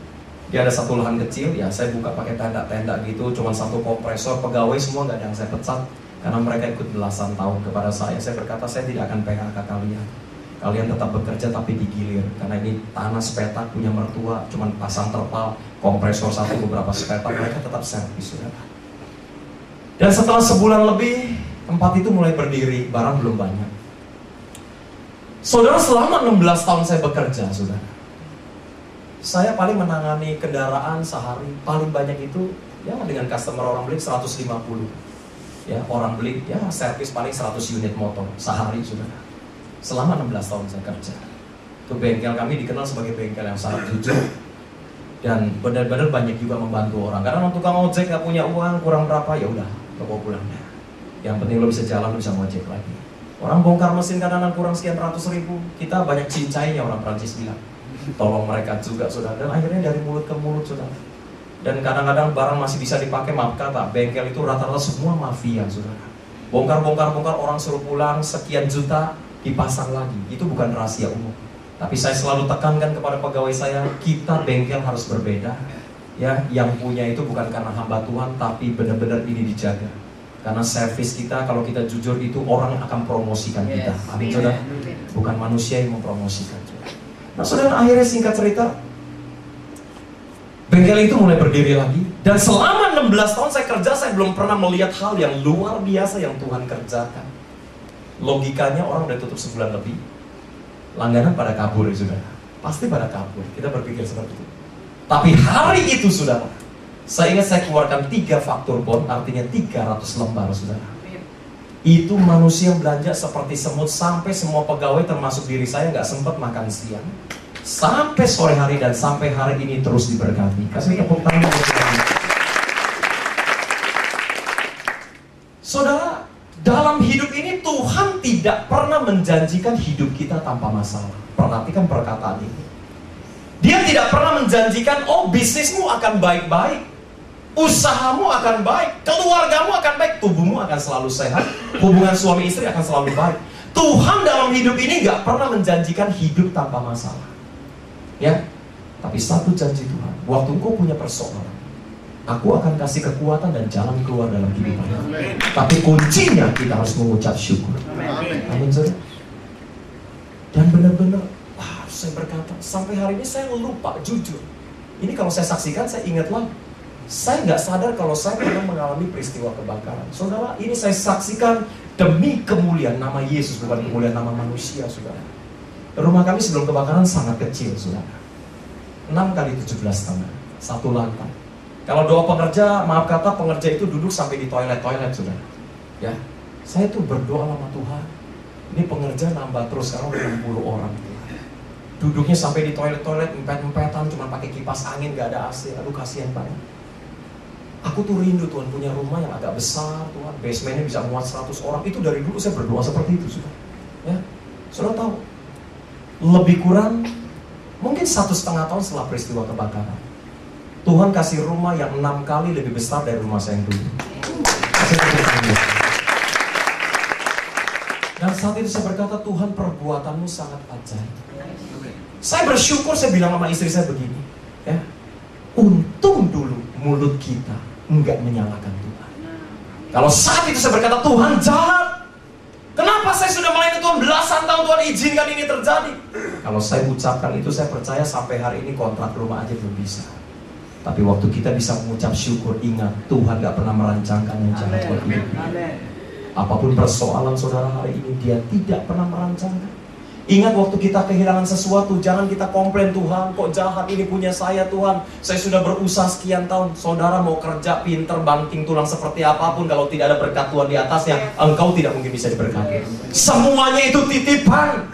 Dia ada satu lahan kecil, ya saya buka pakai tenda-tenda gitu, cuma satu kompresor, pegawai semua nggak ada yang saya pecat karena mereka ikut belasan tahun kepada saya. Saya berkata, saya tidak akan PHK kalian. Kalian tetap bekerja tapi digilir. Karena ini tanah sepetak punya mertua, cuman pasang terpal, kompresor satu beberapa sepetak, mereka tetap servis. Dan setelah sebulan lebih, tempat itu mulai berdiri, barang belum banyak. Saudara, selama 16 tahun saya bekerja, saudara. Saya paling menangani kendaraan sehari, paling banyak itu ya dengan customer orang beli 150 ya orang beli ya servis paling 100 unit motor sehari sudah. Selama 16 tahun saya kerja. Itu bengkel kami dikenal sebagai bengkel yang sangat jujur. Dan benar-benar banyak juga membantu orang. Karena waktu kamu ojek nggak punya uang kurang berapa ya udah bawa pulang. Ya yang penting lo bisa jalan lo bisa ngojek lagi. Orang bongkar mesin kadang-kadang kurang sekian ratus ribu. Kita banyak cincainya orang Prancis bilang. Tolong mereka juga sudah dan akhirnya dari mulut ke mulut sudah dan kadang-kadang barang masih bisa dipakai maaf kata bengkel itu rata-rata semua mafia saudara. Bongkar bongkar bongkar orang suruh pulang sekian juta dipasang lagi. Itu bukan rahasia umum. Tapi saya selalu tekankan kepada pegawai saya kita bengkel harus berbeda. Ya yang punya itu bukan karena hamba Tuhan tapi benar-benar ini dijaga. Karena servis kita kalau kita jujur itu orang akan promosikan kita. Amin saudara. Bukan manusia yang mempromosikan. Nah saudara akhirnya singkat cerita Bengkel itu mulai berdiri lagi dan selama 16 tahun saya kerja saya belum pernah melihat hal yang luar biasa yang Tuhan kerjakan. Logikanya orang udah tutup sebulan lebih, langganan pada kabur ya sudah. Pasti pada kabur. Kita berpikir seperti itu. Tapi hari itu sudah, saya ingat saya keluarkan tiga faktur bon, artinya 300 lembar saudara. Itu manusia yang belanja seperti semut sampai semua pegawai termasuk diri saya nggak sempat makan siang sampai sore hari dan sampai hari ini terus diberkati. Kasih tepuk tangan Saudara, dalam hidup ini Tuhan tidak pernah menjanjikan hidup kita tanpa masalah. Perhatikan perkataan ini. Dia tidak pernah menjanjikan, oh bisnismu akan baik-baik. Usahamu akan baik, keluargamu akan baik, tubuhmu akan selalu sehat, hubungan suami istri akan selalu baik. Tuhan dalam hidup ini gak pernah menjanjikan hidup tanpa masalah. Ya, tapi satu janji Tuhan, waktu engkau punya persoalan, aku akan kasih kekuatan dan jalan keluar dalam kehidupan. Tapi kuncinya kita harus mengucap syukur. Amin, saudara. Dan benar-benar, wah, saya berkata, sampai hari ini saya lupa, jujur. Ini kalau saya saksikan, saya ingat lagi. Saya nggak sadar kalau saya pernah mengalami peristiwa kebakaran. Saudara, ini saya saksikan demi kemuliaan nama Yesus, bukan kemuliaan nama manusia, saudara. Rumah kami sebelum kebakaran sangat kecil, saudara. 6 kali 17 tanah, satu lantai. Kalau doa pekerja, maaf kata pengerja itu duduk sampai di toilet-toilet, saudara. Ya, saya tuh berdoa sama Tuhan. Ini pengerja nambah terus, sekarang udah 60 orang. Duduknya sampai di toilet-toilet, empet-empetan, cuma pakai kipas angin, gak ada AC. Aduh, kasihan banget. Aku tuh rindu Tuhan punya rumah yang agak besar Tuhan Basementnya bisa muat 100 orang Itu dari dulu saya berdoa seperti itu sudah Ya, Sudah tahu Lebih kurang Mungkin satu setengah tahun setelah peristiwa kebakaran Tuhan kasih rumah yang enam kali lebih besar dari rumah saya yang dulu Dan saat itu saya berkata Tuhan perbuatanmu sangat ajaib Saya bersyukur saya bilang sama istri saya begini ya Untung dulu mulut kita enggak menyalahkan Tuhan. Kalau saat itu saya berkata, Tuhan jahat. Kenapa saya sudah melayani Tuhan belasan tahun Tuhan izinkan ini terjadi? Kalau saya ucapkan itu saya percaya sampai hari ini kontrak rumah aja belum bisa. Tapi waktu kita bisa mengucap syukur, ingat Tuhan gak pernah merancangkan yang jahat buat hidup. Apa pun persoalan saudara hari ini, dia tidak pernah merancangkan. Ingat waktu kita kehilangan sesuatu, jangan kita komplain Tuhan, kok jahat ini punya saya Tuhan. Saya sudah berusaha sekian tahun. Saudara mau kerja pinter, banting tulang seperti apa pun, kalau tidak ada berkat Tuhan di atasnya, engkau tidak mungkin bisa diberkati. Semuanya itu titipan.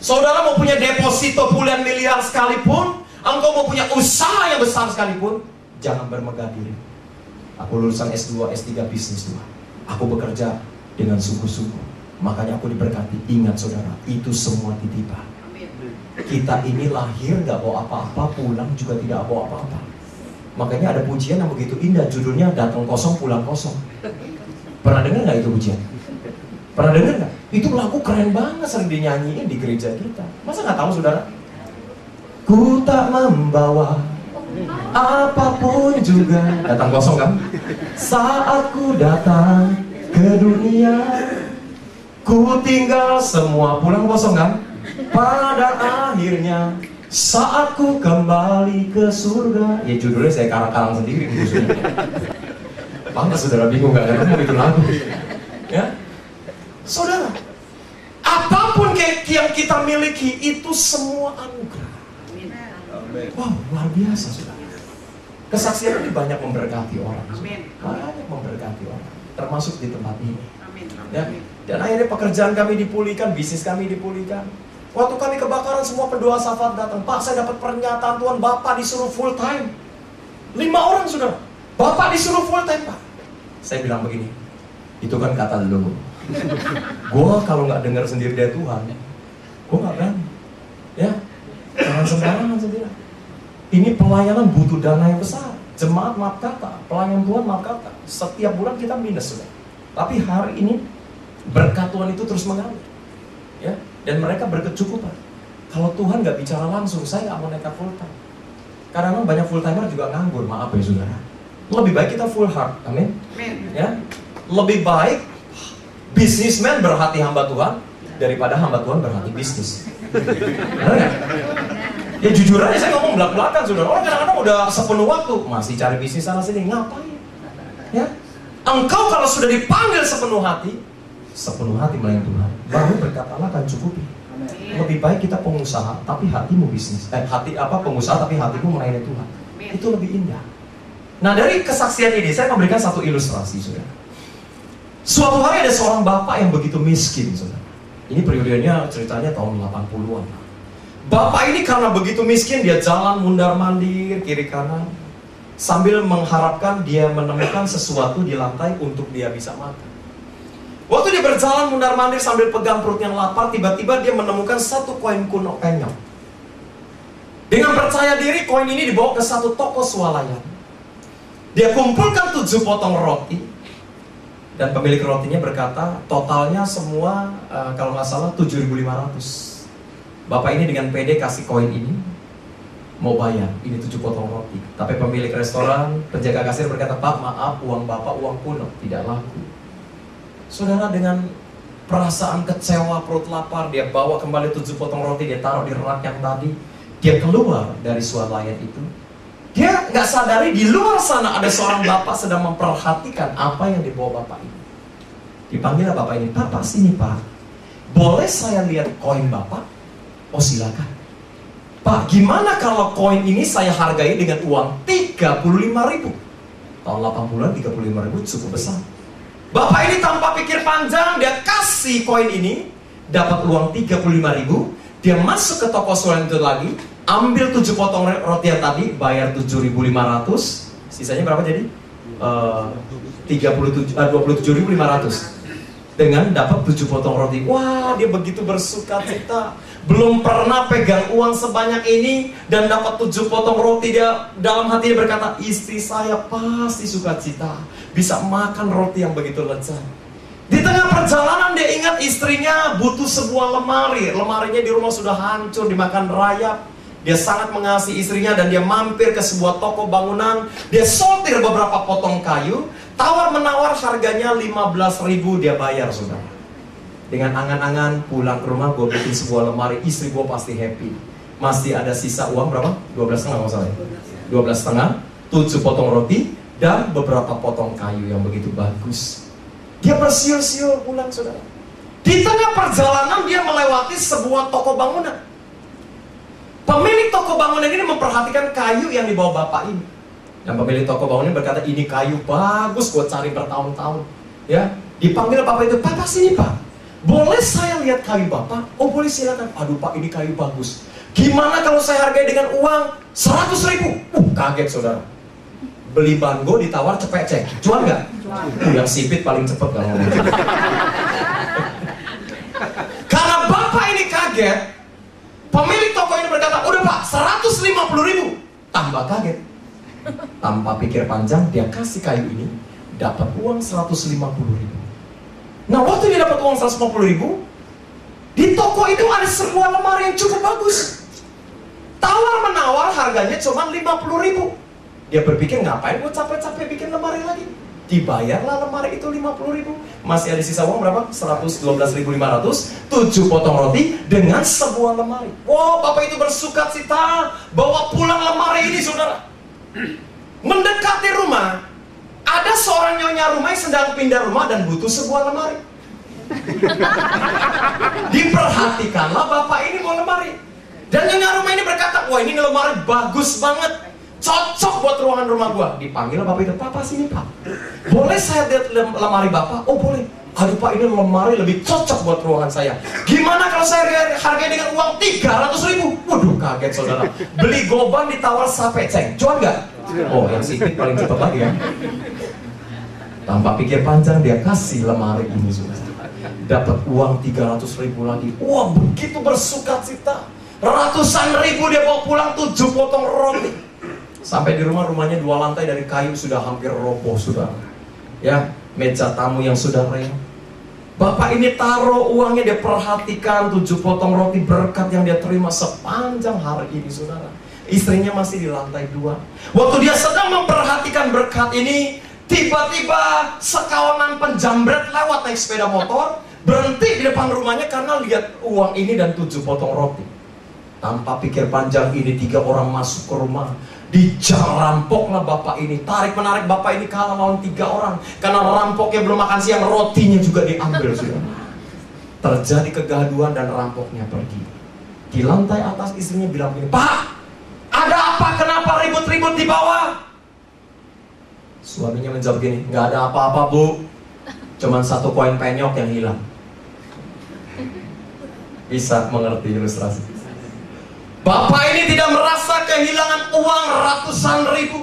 Saudara mau punya deposito puluhan miliar sekalipun, engkau mau punya usaha yang besar sekalipun, jangan bermegah diri. Aku lulusan S2, S3 bisnis Tuhan. Aku bekerja dengan sungguh-sungguh Makanya aku diberkati. Ingat saudara, itu semua titipan. Kita ini lahir nggak bawa apa-apa, pulang juga tidak bawa apa-apa. Makanya ada pujian yang begitu indah, judulnya datang kosong pulang kosong. Pernah dengar nggak itu pujian? Pernah dengar nggak? Itu lagu keren banget sering dinyanyiin di gereja kita. Masa nggak tahu saudara? Ku tak membawa apa pun juga datang kosong kan? Saat ku datang ke dunia Ku tinggal semua pulang kosong kan? Pada akhirnya saat ku kembali ke surga. Ya judulnya saya karang-karang sendiri Bangga saudara bingung gak ketemu itu lagu. Ya? Saudara Apa pun yang kita miliki itu semua anugerah. Wow luar biasa saudara. Kesaksian ini banyak memberkati orang. Banyak memberkati orang Termasuk di tempat ini. Ya, dan akhirnya pekerjaan kami dipulihkan, bisnis kami dipulihkan. Waktu kami kebakaran semua pendoa safat datang. Pak saya dapat pernyataan Tuhan Bapak disuruh full time. Lima orang sudah. Bapak disuruh full time Pak. Saya bilang begini. Itu kan kata lu. Gue kalau nggak dengar sendiri dari Tuhan, gue nggak berani. Ya, jangan sembarangan sendiri. Ini pelayanan butuh dana yang besar. Jemaat maaf kata, pelayan Tuhan maaf kata. Setiap bulan kita minus sudah. Tapi hari ini berkat Tuhan itu terus mengalir ya. Dan mereka berkecukupan. Kalau Tuhan nggak bicara langsung saya nggak mau nekat full time. Karena banyak full timer juga nganggur maaf ya saudara. Lebih baik kita full heart amin? Ya. Lebih baik bisnismen berhati hamba Tuhan daripada hamba Tuhan berhati bisnis. Benar ya jujur aja saya ngomong belak belakan saudara. Orang kadang-kadang udah sepenuh waktu masih cari bisnis sana sini ngapain? Ya? Engkau kalau sudah dipanggil sepenuh hati sepenuh hati melayani Tuhan, baru berkat Allah akan cukupi. Lebih baik kita pengusaha, tapi hatimu bisnis. Eh, hati apa pengusaha, tapi hatimu melayani Tuhan. Itu lebih indah. Nah dari kesaksian ini saya memberikan satu ilustrasi, saudara. Suatu hari ada seorang bapak yang begitu miskin, saudara. Ini periodenya ceritanya tahun 80-an. Bapak ini karena begitu miskin, dia jalan mundar mandir kiri kanan sambil mengharapkan dia menemukan sesuatu di lantai untuk dia bisa makan. Waktu dia berjalan mundar mandir sambil pegang perut yang lapar, tiba-tiba dia menemukan satu koin kuno penyok. Dengan percaya diri, koin ini dibawa ke satu toko swalayan. Dia kumpulkan tujuh potong roti, dan pemilik rotinya berkata, totalnya semua uh, kalau nggak salah 7.500. Bapak ini dengan PD kasih koin ini, mau bayar, ini tujuh potong roti. Tapi pemilik restoran, penjaga kasir berkata, Pak maaf, uang Bapak uang kuno, tidak laku. Saudara dengan perasaan kecewa, perut lapar, dia bawa kembali tujuh potong roti, dia taruh di rak yang tadi. Dia keluar dari swalayan itu. Dia nggak sadari di luar sana ada seorang bapak sedang memperhatikan apa yang dibawa bapak ini. Dipanggil bapak ini, Bapak sini pak, boleh saya lihat koin bapak? Oh silakan. Pak, gimana kalau koin ini saya hargai dengan uang 35 ribu? Tahun 80-an 35 ribu cukup besar. Bapak ini tanpa pikir panjang, dia kasih koin ini, dapat uang 35 ribu, dia masuk ke toko swalayan itu lagi, ambil 7 potong roti yang tadi, bayar 7.500, sisanya berapa jadi? Uh, 37, uh, 27.500 dengan dapat 7 potong roti. Wah, dia begitu bersuka cita. Belum pernah pegang uang sebanyak ini dan dapat 7 potong roti. Dia dalam hati dia berkata, istri saya pasti suka cita bisa makan roti yang begitu lezat. Di tengah perjalanan dia ingat istrinya butuh sebuah lemari. Lemarinya di rumah sudah hancur, dimakan rayap. Dia sangat mengasihi istrinya dan dia mampir ke sebuah toko bangunan. Dia sortir beberapa potong kayu. Tawar menawar harganya 15 ribu dia bayar saudara. Dengan angan-angan pulang ke rumah gue bikin sebuah lemari. Istri gue pasti happy. Masih ada sisa uang berapa? 12 setengah masalahnya. 12 setengah. 7 potong roti dan beberapa potong kayu yang begitu bagus. Dia bersiul-siul pulang saudara. Di tengah perjalanan dia melewati sebuah toko bangunan. Pemilik toko bangunan ini memperhatikan kayu yang dibawa bapak ini. Dan pemilik toko bangunan berkata, ini kayu bagus, gue cari bertahun-tahun. Ya, dipanggil bapak itu, papa sini pak. Boleh saya lihat kayu bapak? Oh boleh silakan. Aduh pak, ini kayu bagus. Gimana kalau saya hargai dengan uang 100 ribu? Uh, kaget saudara beli bango ditawar cepet cek jual nggak uh, yang sipit paling cepet kalau karena bapak ini kaget pemilik toko ini berkata udah pak 150 ribu tambah kaget tanpa pikir panjang dia kasih kayu ini dapat uang 150 ribu nah waktu dia dapat uang 150 ribu di toko itu ada sebuah lemari yang cukup bagus tawar menawar harganya cuma 50 ribu dia berpikir ngapain gue capek-capek bikin lemari lagi. Dibayarlah lemari itu 50 ribu. Masih ada sisa uang berapa? 112.500. 7 potong roti dengan sebuah lemari. Wow, bapak itu bersuka cita. Bawa pulang lemari ini saudara. Mendekati rumah. Ada seorang nyonya rumah yang sedang pindah rumah dan butuh sebuah lemari. Diperhatikanlah bapak ini mau lemari. Dan nyonya rumah ini berkata, wah ini lemari bagus banget cocok buat ruangan rumah gua. Dipanggil bapak itu, papa sini pak. Boleh saya lihat lemari bapak? Oh boleh. Aduh pak ini lemari lebih cocok buat ruangan saya. Gimana kalau saya hargai dengan uang 300 ribu? Waduh kaget saudara. Beli goban ditawar sape ceng. Cuan nggak? Oh yang sipit paling cepat lagi ya. Tanpa pikir panjang dia kasih lemari ini saudara. Dapat uang 300 ribu lagi. Wah begitu bersuka cita. Ratusan ribu dia bawa pulang tujuh potong roti. Sampai di rumah, rumahnya dua lantai dari kayu sudah hampir roboh, sudah. Ya, meja tamu yang sudah reak. Bapak ini taruh uangnya, dia perhatikan tujuh potong roti berkat yang dia terima sepanjang hari ini, saudara. Istrinya masih di lantai dua. Waktu dia sedang memperhatikan berkat ini, tiba-tiba sekawanan penjambret lewat naik sepeda motor, berhenti di depan rumahnya karena lihat uang ini dan tujuh potong roti. Tanpa pikir panjang ini tiga orang masuk ke rumah Dijang rampoklah bapak ini. Tarik menarik bapak ini kalah lawan tiga orang. Karena rampoknya belum makan siang Rotinya juga diambil sudah. Terjadi kegaduhan dan rampoknya pergi. Di lantai atas istrinya bilang begini Pak ada apa? Kenapa ribut-ribut di bawah? Suaminya menjawab gini Gak ada apa-apa bu. Cuman satu koin penyok yang hilang. Bisa mengerti ilustrasi. Bapak ini tidak kehilangan uang ratusan ribu.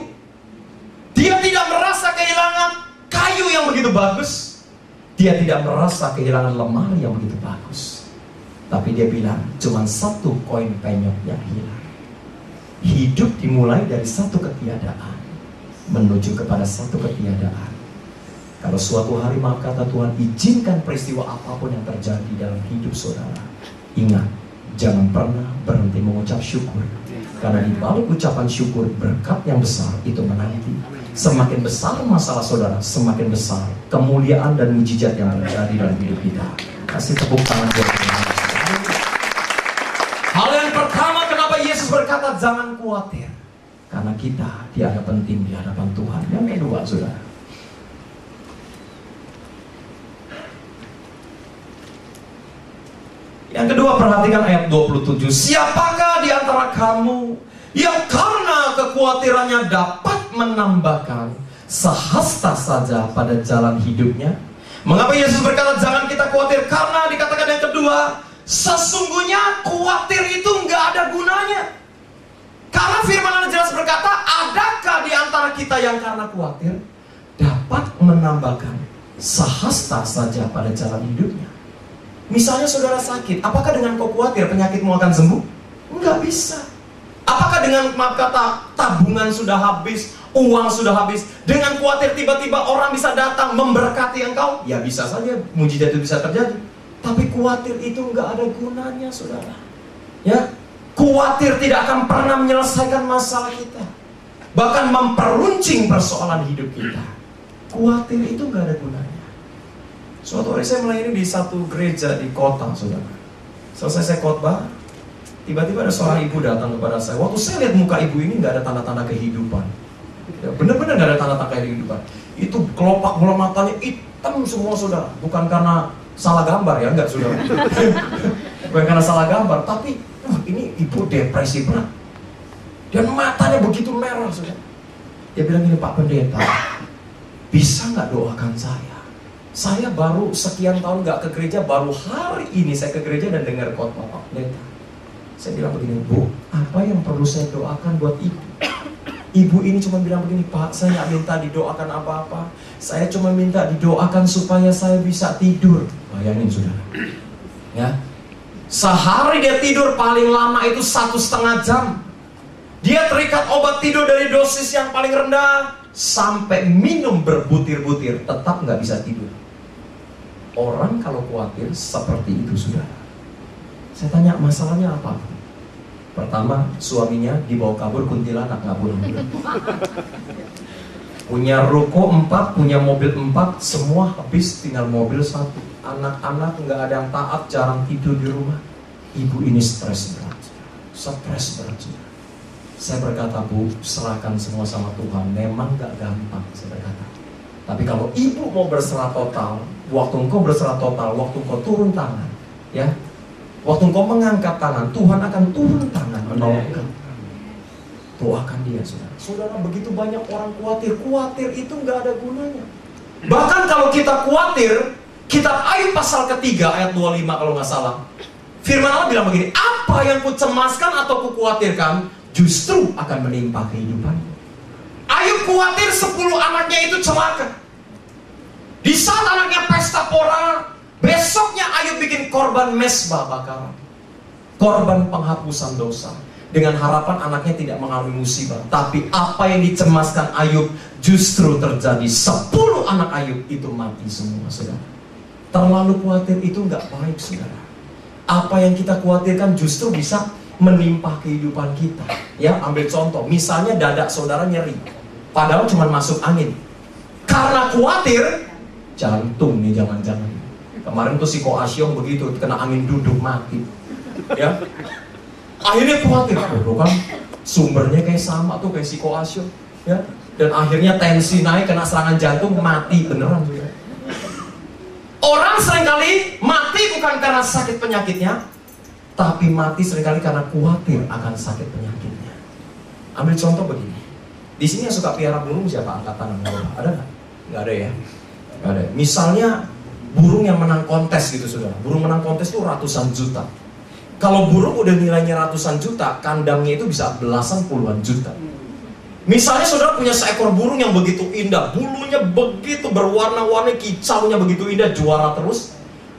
Dia tidak merasa kehilangan kayu yang begitu bagus. Dia tidak merasa kehilangan lemari yang begitu bagus. Tapi dia bilang, cuma satu koin penyok yang hilang. Hidup dimulai dari satu ketiadaan menuju kepada satu ketiadaan. Kalau suatu hari maaf kata Tuhan izinkan peristiwa apa pun yang terjadi dalam hidup saudara. Ingat, jangan pernah berhenti mengucap syukur. Karena di balik ucapan syukur berkat yang besar itu menanti. Semakin besar masalah saudara, semakin besar kemuliaan dan mujizat yang terjadi dalam hidup kita. Kasih tepuk tangan buat Tuhan. Hal yang pertama kenapa Yesus berkata jangan khawatir. Karena kita di hadapan tim, di hadapan Tuhan. Yang kedua, saudara. Yang kedua perhatikan ayat 27. Siapakah di antara kamu yang karena kekhawatirannya dapat menambahkan sehasta saja pada jalan hidupnya? Mengapa Yesus berkata jangan kita khawatir? Karena dikatakan yang kedua, sesungguhnya khawatir itu nggak ada gunanya. Karena firman Allah jelas berkata, adakah di antara kita yang karena khawatir dapat menambahkan sehasta saja pada jalan hidupnya? Misalnya saudara sakit, apakah dengan kau khawatir penyakitmu akan sembuh? Enggak bisa. Apakah dengan maaf kata tabungan sudah habis, uang sudah habis, dengan khawatir tiba-tiba orang bisa datang memberkati engkau? Ya bisa saja, mujizat itu bisa terjadi. Tapi khawatir itu enggak ada gunanya, saudara. Ya, khawatir tidak akan pernah menyelesaikan masalah kita. Bahkan memperuncing persoalan hidup kita. Khawatir itu enggak ada gunanya. Suatu hari saya melayani di satu gereja di kota, saudara. Selesai saya khotbah, tiba-tiba ada seorang ibu datang kepada saya. Waktu saya lihat muka ibu ini nggak ada tanda-tanda kehidupan. Ya, bener-bener nggak ada tanda-tanda kehidupan. Itu kelopak bola matanya hitam semua, saudara. Bukan karena salah gambar ya, enggak, saudara. Bukan karena salah gambar, tapi ini ibu depresi berat. Dan matanya begitu merah, saudara. Dia bilang ini Pak Pendeta, bisa nggak doakan saya? Saya baru sekian tahun nggak ke gereja, baru hari ini saya ke gereja dan dengar khotbah Pak Pendeta. Saya bilang begini, Bu, apa yang perlu saya doakan buat ibu? Ibu ini cuma bilang begini, Pak, saya nggak minta didoakan apa-apa. Saya cuma minta didoakan supaya saya bisa tidur. Bayangin saudara. Ya, sehari dia tidur paling lama itu satu setengah jam. Dia terikat obat tidur dari dosis yang paling rendah sampai minum berbutir-butir tetap nggak bisa tidur. Orang kalau khawatir seperti itu sudah. Saya tanya masalahnya apa? Pertama, suaminya dibawa kabur kuntilanak nggak boleh. Punya ruko empat, punya mobil empat, semua habis tinggal mobil satu. Anak-anak nggak ada yang taat, jarang tidur di rumah. Ibu ini stres berat, stres berat. Saya berkata bu, serahkan semua sama Tuhan. Memang nggak gampang, saya berkata. Tapi kalau ibu mau berserah total, waktu engkau berserah total, waktu engkau turun tangan, ya, waktu engkau mengangkat tangan, Tuhan akan turun tangan menolong engkau. Doakan dia, saudara. Saudara, begitu banyak orang khawatir. Khawatir itu nggak ada gunanya. Bahkan kalau kita khawatir, kitab Ayub pasal ketiga ayat 25 kalau nggak salah. Firman Allah bilang begini, apa yang ku cemaskan atau ku khawatirkan, justru akan menimpa kehidupan. Ayub khawatir 10 anaknya itu celaka. Di saat anaknya pesta pora, besoknya Ayub bikin korban mesbah bakaran. Korban penghapusan dosa. Dengan harapan anaknya tidak mengalami musibah. Tapi apa yang dicemaskan Ayub justru terjadi. Sepuluh anak Ayub itu mati semua, saudara. Terlalu khawatir itu nggak baik, saudara. Apa yang kita khawatirkan justru bisa menimpa kehidupan kita. Ya, ambil contoh. Misalnya dada saudara nyeri. Padahal cuma masuk angin. Karena khawatir, jantung nih jangan-jangan. Kemarin tuh si Koasyong begitu, kena angin duduk mati. Ya. Akhirnya khawatir, oh, kan sumbernya kayak sama tuh kayak si Koasyong. Ya. Dan akhirnya tensi naik, kena serangan jantung, mati beneran juga. Orang sering kali mati bukan karena sakit penyakitnya, tapi mati sering kali karena khawatir akan sakit penyakitnya. Ambil contoh begini. Di sini yang suka piara burung siapa angkatan Ada nggak? Nggak ada ya. Ada. Misalnya burung yang menang kontes gitu sudah. Burung menang kontes itu ratusan juta. Kalau burung udah nilainya ratusan juta, kandangnya itu bisa belasan puluhan juta. Misalnya saudara punya seekor burung yang begitu indah, bulunya begitu berwarna-warni, kicaunya begitu indah, juara terus.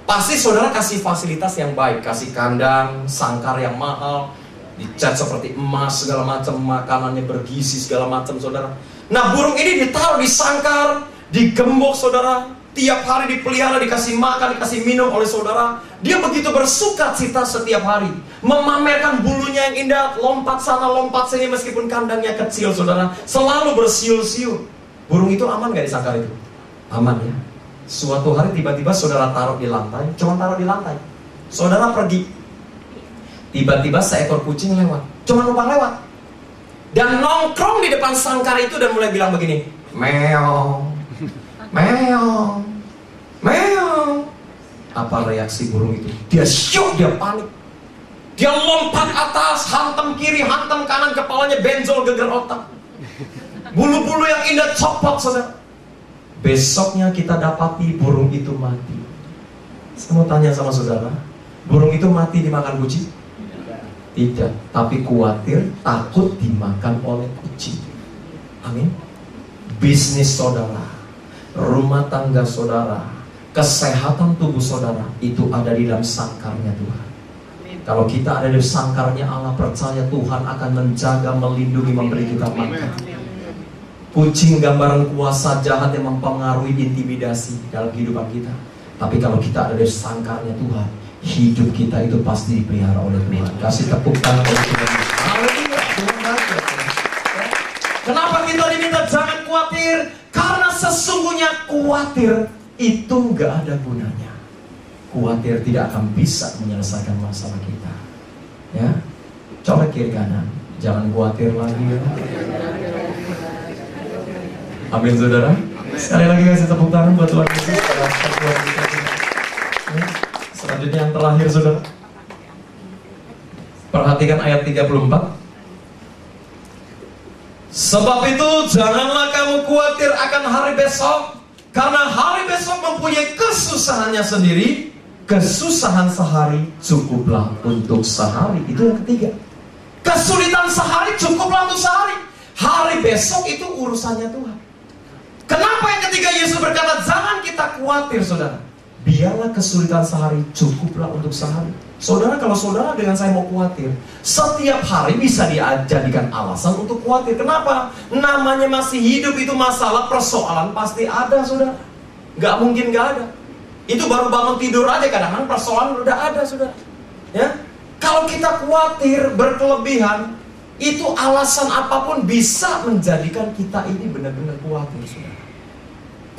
Pasti saudara kasih fasilitas yang baik, kasih kandang, sangkar yang mahal, dicat seperti emas segala macam, makanannya bergizi segala macam saudara. Nah burung ini ditaruh di sangkar, digembok saudara, tiap hari dipelihara, dikasih makan, dikasih minum oleh saudara. Dia begitu bersuka cita setiap hari. Memamerkan bulunya yang indah, lompat sana, lompat sini meskipun kandangnya kecil saudara. Selalu bersiul-siul. Burung itu aman gak di sangkar itu? Aman ya. Suatu hari tiba-tiba saudara taruh di lantai, cuma taruh di lantai. Saudara pergi. Tiba-tiba seekor kucing lewat. Cuma lupa lewat. Dan nongkrong di depan sangkar itu dan mulai bilang begini. Meong meong, meong. Apa reaksi burung itu? Dia syok, dia panik. Dia lompat atas, hantam kiri, hantam kanan, kepalanya benjol geger otak. Bulu-bulu yang indah copot, saudara. Besoknya kita dapati burung itu mati. Saya mau tanya sama saudara, burung itu mati dimakan kucing? Tidak, tapi khawatir takut dimakan oleh kucing. Amin. Bisnis saudara rumah tangga saudara, kesehatan tubuh saudara itu ada di dalam sangkarnya Tuhan. Kalau kita ada di sangkarnya Allah percaya Tuhan akan menjaga, melindungi, memberi kita makan. Kucing gambaran kuasa jahat yang mempengaruhi intimidasi dalam kehidupan kita. Tapi kalau kita ada di sangkarnya Tuhan, hidup kita itu pasti dipelihara oleh Tuhan. Kasih tepuk tangan oleh Tuhan. Kenapa kita diminta jangan khawatir? Sesungguhnya khawatir itu nggak ada gunanya. Khawatir tidak akan bisa menyelesaikan masalah kita. Ya, coba kiri kanan, jangan khawatir lagi ya. Amin saudara. Sekali lagi kasih tepuk tangan buat Tuhan Yesus. Ya. Selanjutnya yang terakhir saudara. Perhatikan ayat 34. Sebab itu janganlah kamu khawatir akan hari besok Karena hari besok mempunyai kesusahannya sendiri. Kesusahan sehari cukuplah untuk sehari. Itu yang ketiga. Kesulitan sehari cukuplah untuk sehari. Hari besok itu urusannya Tuhan. Kenapa yang ketiga Yesus berkata Jangan kita khawatir saudara Biarlah kesulitan sehari cukuplah untuk sehari Saudara, kalau saudara dengan saya mau khawatir, setiap hari bisa dijadikan alasan untuk khawatir. Kenapa? Namanya masih hidup itu masalah persoalan pasti ada, saudara. Gak mungkin gak ada. Itu baru bangun tidur aja kadang-kadang persoalan udah ada, saudara. Ya, kalau kita khawatir berkelebihan, itu alasan apa pun bisa menjadikan kita ini benar-benar khawatir, saudara.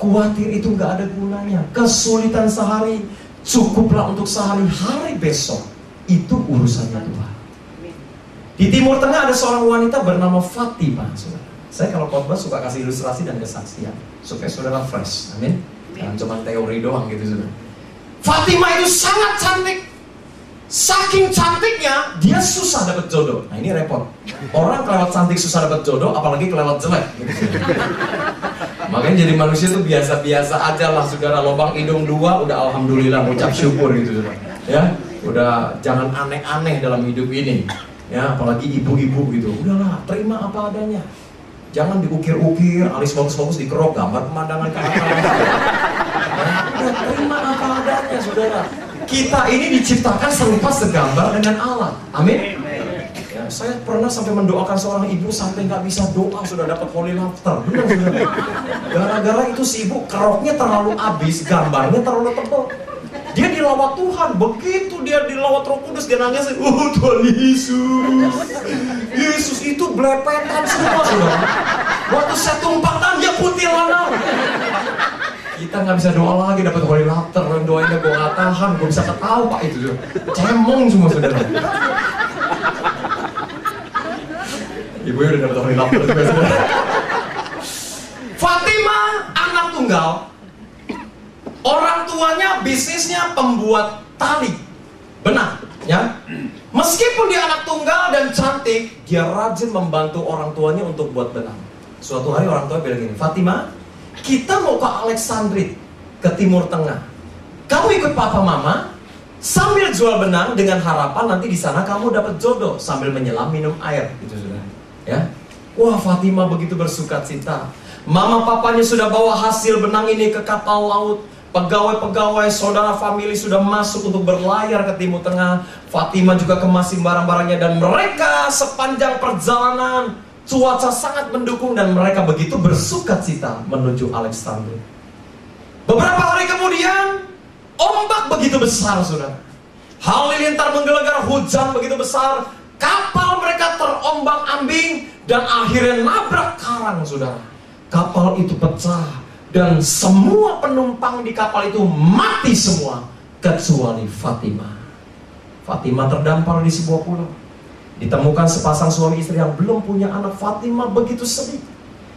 Khawatir itu gak ada gunanya. Kesulitan sehari Cukuplah untuk sehari-hari besok. Itu urusannya Tuhan. Di Timur Tengah ada seorang wanita bernama Fatima. Saudara. Saya kalau khotbah suka kasih ilustrasi dan kesaksian supaya saudara fresh. Amin. Jangan cuma teori doang gitu saudara. Fatima itu sangat cantik. Saking cantiknya, dia susah dapat jodoh. Nah ini repot. Orang kelewat cantik susah dapat jodoh, apalagi kelewat jelek. Gitu. Makanya jadi manusia tuh biasa-biasa aja lah saudara. Lobang hidung dua, udah alhamdulillah ucap syukur gitu saudara. Ya, udah jangan aneh-aneh dalam hidup ini. Ya, apalagi ibu-ibu gitu. Udahlah, terima apa adanya. Jangan diukir-ukir, alis bagus-bagus dikerok, gambar pemandangan ke atas. Ya, udah terima apa adanya saudara kita ini diciptakan serupa segambar dengan Allah. Amin. Ya, saya pernah sampai mendoakan seorang ibu sampai nggak bisa doa sudah dapat holy laughter. Gara-gara itu si ibu keroknya terlalu habis, gambarnya terlalu tebal. Dia dilawat Tuhan, begitu dia dilawat Roh Kudus dia nangis, oh Tuhan Yesus, Yesus itu blepetan semua sudah. Waktu saya tumpahkan dia putih lana. Kita nggak bisa doa lagi dapat holy laughter. Doanya gue nggak tahan gue bisa ketawa itu cemong semua saudara ibu udah dapat laughter juga saudara Fatima anak tunggal. Orang tuanya bisnisnya pembuat tali. Benar ya? Meskipun dia anak tunggal dan cantik dia rajin membantu orang tuanya untuk buat benang. Suatu hari orang tua bilang gini Fatima kita mau ke Alexandria, ke Timur Tengah. Kamu ikut papa mama, sambil jual benang dengan harapan nanti di sana kamu dapat jodoh sambil menyelam minum air, gitu. Ya. Wah Fatimah begitu bersuka cita. Mama papanya sudah bawa hasil benang ini ke kapal laut. Pegawai-pegawai, saudara famili sudah masuk untuk berlayar ke Timur Tengah. Fatimah juga kemasin barang-barangnya dan mereka sepanjang perjalanan cuaca sangat mendukung dan mereka begitu bersuka cita menuju Alexander. Beberapa hari kemudian ombak begitu besar, saudara. Halilintar menggelegar hujan begitu besar, kapal mereka terombang ambing dan akhirnya nabrak karang, saudara. Kapal itu pecah dan semua penumpang di kapal itu mati semua kecuali Fatimah. Fatimah terdampar di sebuah pulau. Ditemukan sepasang suami istri yang belum punya anak. Fatimah begitu sedih.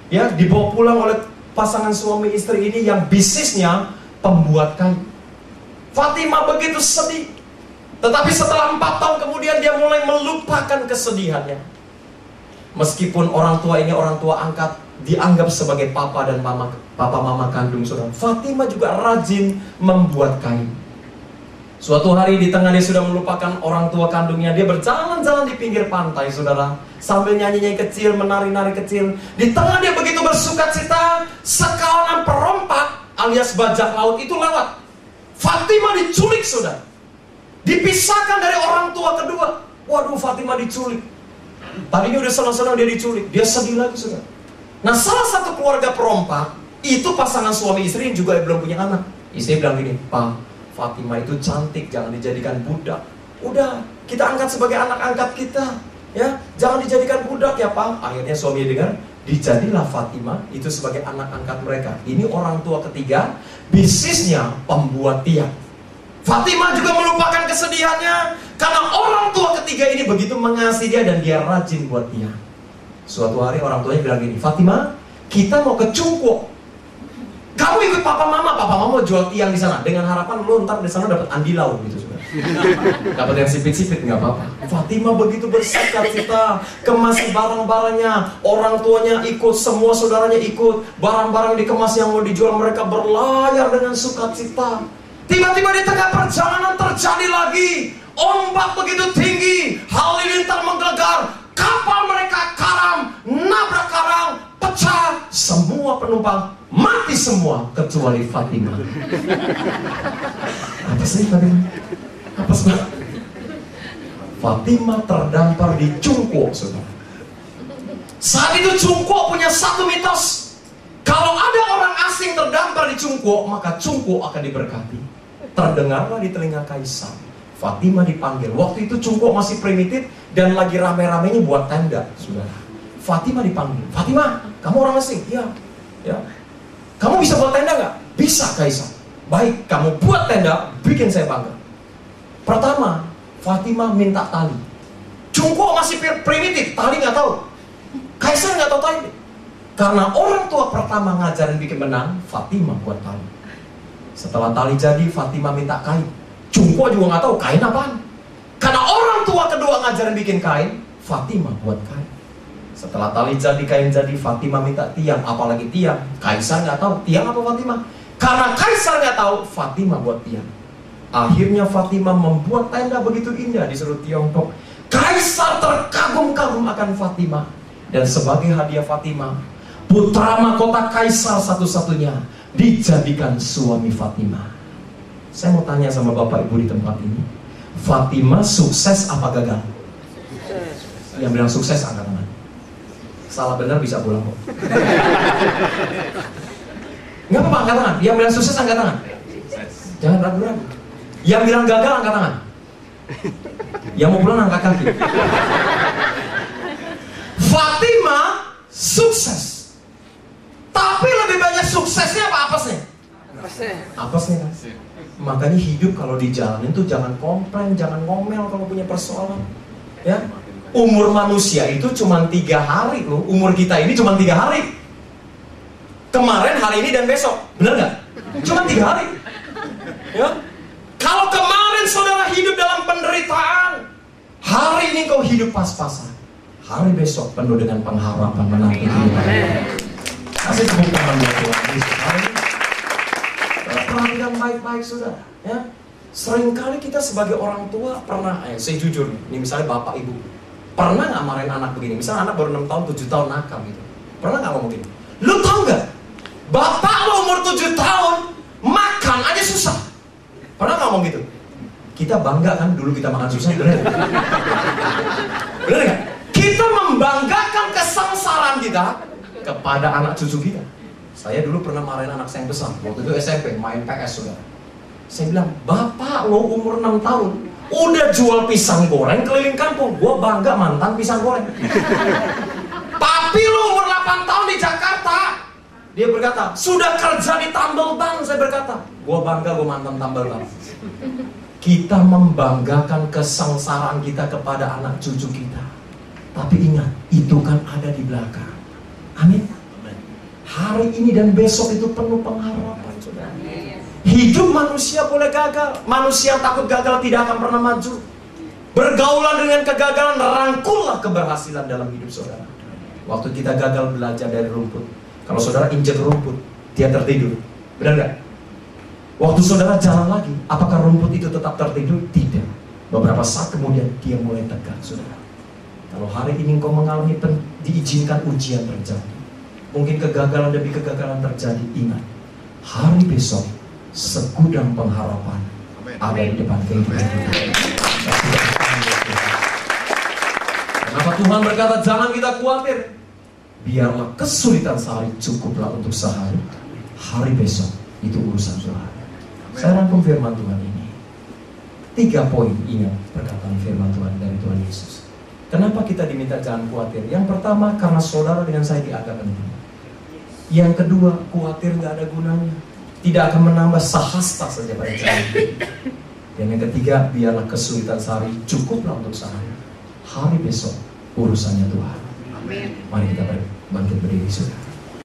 Ya, dibawa pulang oleh pasangan suami istri ini yang bisnisnya pembuat kain. Fatimah begitu sedih. Tetapi setelah empat tahun kemudian dia mulai melupakan kesedihannya. Meskipun orang tua ini orang tua angkat dianggap sebagai papa dan mama papa mama kandung saudara. Fatimah juga rajin membuat kain. Suatu hari di tengah dia sudah melupakan orang tua kandungnya, dia berjalan-jalan di pinggir pantai, saudara. Sambil nyanyi-nyanyi kecil, menari-nari kecil. Di tengah dia begitu bersuka cita, sekawanan perompak alias bajak laut itu lewat. Fatimah diculik, saudara. Dipisahkan dari orang tua kedua. Waduh, Fatimah diculik. Tadinya udah senang-senang dia diculik. Dia sedih lagi, saudara. Nah salah satu keluarga perompak itu pasangan suami istri yang juga belum punya anak. Istri bilang gini, Pak, Fatimah itu cantik, jangan dijadikan budak. Udah, kita angkat sebagai anak angkat kita. Ya, jangan dijadikan budak ya Pak. Akhirnya suami dengar, dijadilah Fatimah itu sebagai anak angkat mereka. Ini orang tua ketiga, bisnisnya pembuat tiang. Fatimah juga melupakan kesedihannya karena orang tua ketiga ini begitu mengasihi dia dan dia rajin buat tiang. Suatu hari orang tuanya bilang gini, Fatima, kita mau ke Cungkuo. Kamu ikut papa mama, papa mama mau jual tiang di sana dengan harapan lu ntar di sana dapat andilau gitu dapat yang sipit-sipit nggak apa-apa. Fatima begitu bersuka cita, kemas barang-barangnya, orang tuanya ikut, semua saudaranya ikut, barang-barang dikemas yang mau dijual mereka berlayar dengan sukacita. Tiba-tiba di tengah perjalanan terjadi lagi ombak begitu tinggi, halilintar menggelegar, kapal mereka karam, nabrak karang, pecah, semua penumpang mati semua kecuali Fatimah. Apa sih Fatimah? Apa sih? Fatimah terdampar di Cungkuo, saudara. Saat itu Cungkuo punya satu mitos. Kalau ada orang asing terdampar di Cungkuo, maka Cungkuo akan diberkati. Terdengarlah di telinga kaisar. Fatimah dipanggil. Waktu itu Cungkuo masih primitif, dan lagi rame-ramenya buat tenda, saudara. Fatima dipanggil. Fatima, kamu orang asing? Iya. Ya. Kamu bisa buat tenda nggak? Bisa, Kaisar. Baik, kamu buat tenda, bikin saya bangga. Pertama, Fatima minta tali. Cungkuo masih primitif, tali nggak tahu. Kaisar nggak tahu tali. Karena orang tua pertama ngajarin bikin benang, Fatima buat tali. Setelah tali jadi, Fatima minta kain. Cungkuo juga nggak tahu kain apaan. Karena orang tua kedua ngajarin bikin kain, Fatimah buat kain. Setelah tali jadi, kain jadi, Fatimah minta tiang. Apalagi tiang. Kaisar nggak tahu tiang apa Fatimah. Karena Kaisar nggak tahu, Fatimah buat tiang. Akhirnya Fatimah membuat tenda begitu indah di seluruh Tiongkok. Kaisar terkagum-kagum akan Fatimah. Dan sebagai hadiah Fatimah, putra mahkota Kaisar satu-satunya dijadikan suami Fatimah. Saya mau tanya sama Bapak Ibu di tempat ini. Fatima sukses apa gagal? Yang bilang sukses angkat tangan. Salah benar bisa pulang kok. Nggak apa-apa angkat tangan. Yang bilang sukses angkat tangan. Jangan ragu-ragu. Yang bilang gagal angkat tangan. Yang mau pulang angkat kaki. Fatima sukses. Tapi lebih banyak suksesnya apa apesnya? Apesnya. Apesnya kan? Makanya hidup kalau di jalan itu jangan komplain, jangan ngomel kalau punya persoalan. Ya, umur manusia itu cuma tiga hari loh. Umur kita ini cuma tiga hari. Kemarin, hari ini dan besok, benar nggak? Cuma tiga hari. Ya, kalau kemarin saudara hidup dalam penderitaan, hari ini kau hidup pas-pasan. Hari besok penuh dengan pengharapan menanti Kasih tepuk tangan buat Tuhan Yesus perhatikan baik-baik sudah ya sering kali kita sebagai orang tua pernah eh, saya jujur nih misalnya bapak ibu Pernah nggak marahin anak begini? Misalnya anak baru 6 tahun, 7 tahun nakal gitu. Pernah nggak ngomong gini? Lu tau nggak? Bapak lo umur 7 tahun, makan aja susah. Pernah nggak ngomong gitu? Kita bangga kan dulu kita makan susah, bener nggak? Bener nggak? Kita membanggakan kesengsaraan kita kepada anak cucu kita. Saya dulu pernah marahin anak saya yang besar, waktu itu SMP, main PS saudara. Saya bilang, Bapak lo umur 6 tahun, udah jual pisang goreng keliling kampung. Gue bangga mantan pisang goreng. Tapi lo umur 8 tahun di Jakarta. Dia berkata, sudah kerja di tambal ban. Saya berkata, gue bangga gue mantan tambal ban. Kita membanggakan kesengsaraan kita kepada anak cucu kita. Tapi ingat, itu kan ada di belakang. Amin. Hari ini dan besok itu penuh pengharapan. Hidup manusia boleh gagal. Manusia takut gagal tidak akan pernah maju. Bergaulan dengan kegagalan, rangkullah keberhasilan dalam hidup saudara. Waktu kita gagal belajar dari rumput. Kalau saudara injek rumput, dia tertidur. Benar nggak? Waktu saudara jalan lagi, apakah rumput itu tetap tertidur? Tidak. Beberapa saat kemudian dia mulai tegak, saudara. Kalau hari ini engkau mengalami diizinkan ujian terjadi, mungkin kegagalan demi kegagalan terjadi, ingat, hari besok segudang pengharapan ada di depan kehidupan kita. Kenapa Tuhan berkata jangan kita khawatir? Biarlah kesulitan sehari cukuplah untuk sehari. Hari besok itu urusan Tuhan. Saya rangkum firman Tuhan ini. Tiga poin ingat perkataan firman Tuhan dari Tuhan Yesus. Kenapa kita diminta jangan khawatir? Yang pertama karena saudara dengan saya dianggap penting. Yang kedua khawatir nggak ada gunanya tidak akan menambah sahasta saja pada jalan. Dan yang ketiga, biarlah kesulitan sehari cukuplah untuk sehari. Hari besok urusannya Tuhan. Amin. Mari kita bangkit berdiri sudah.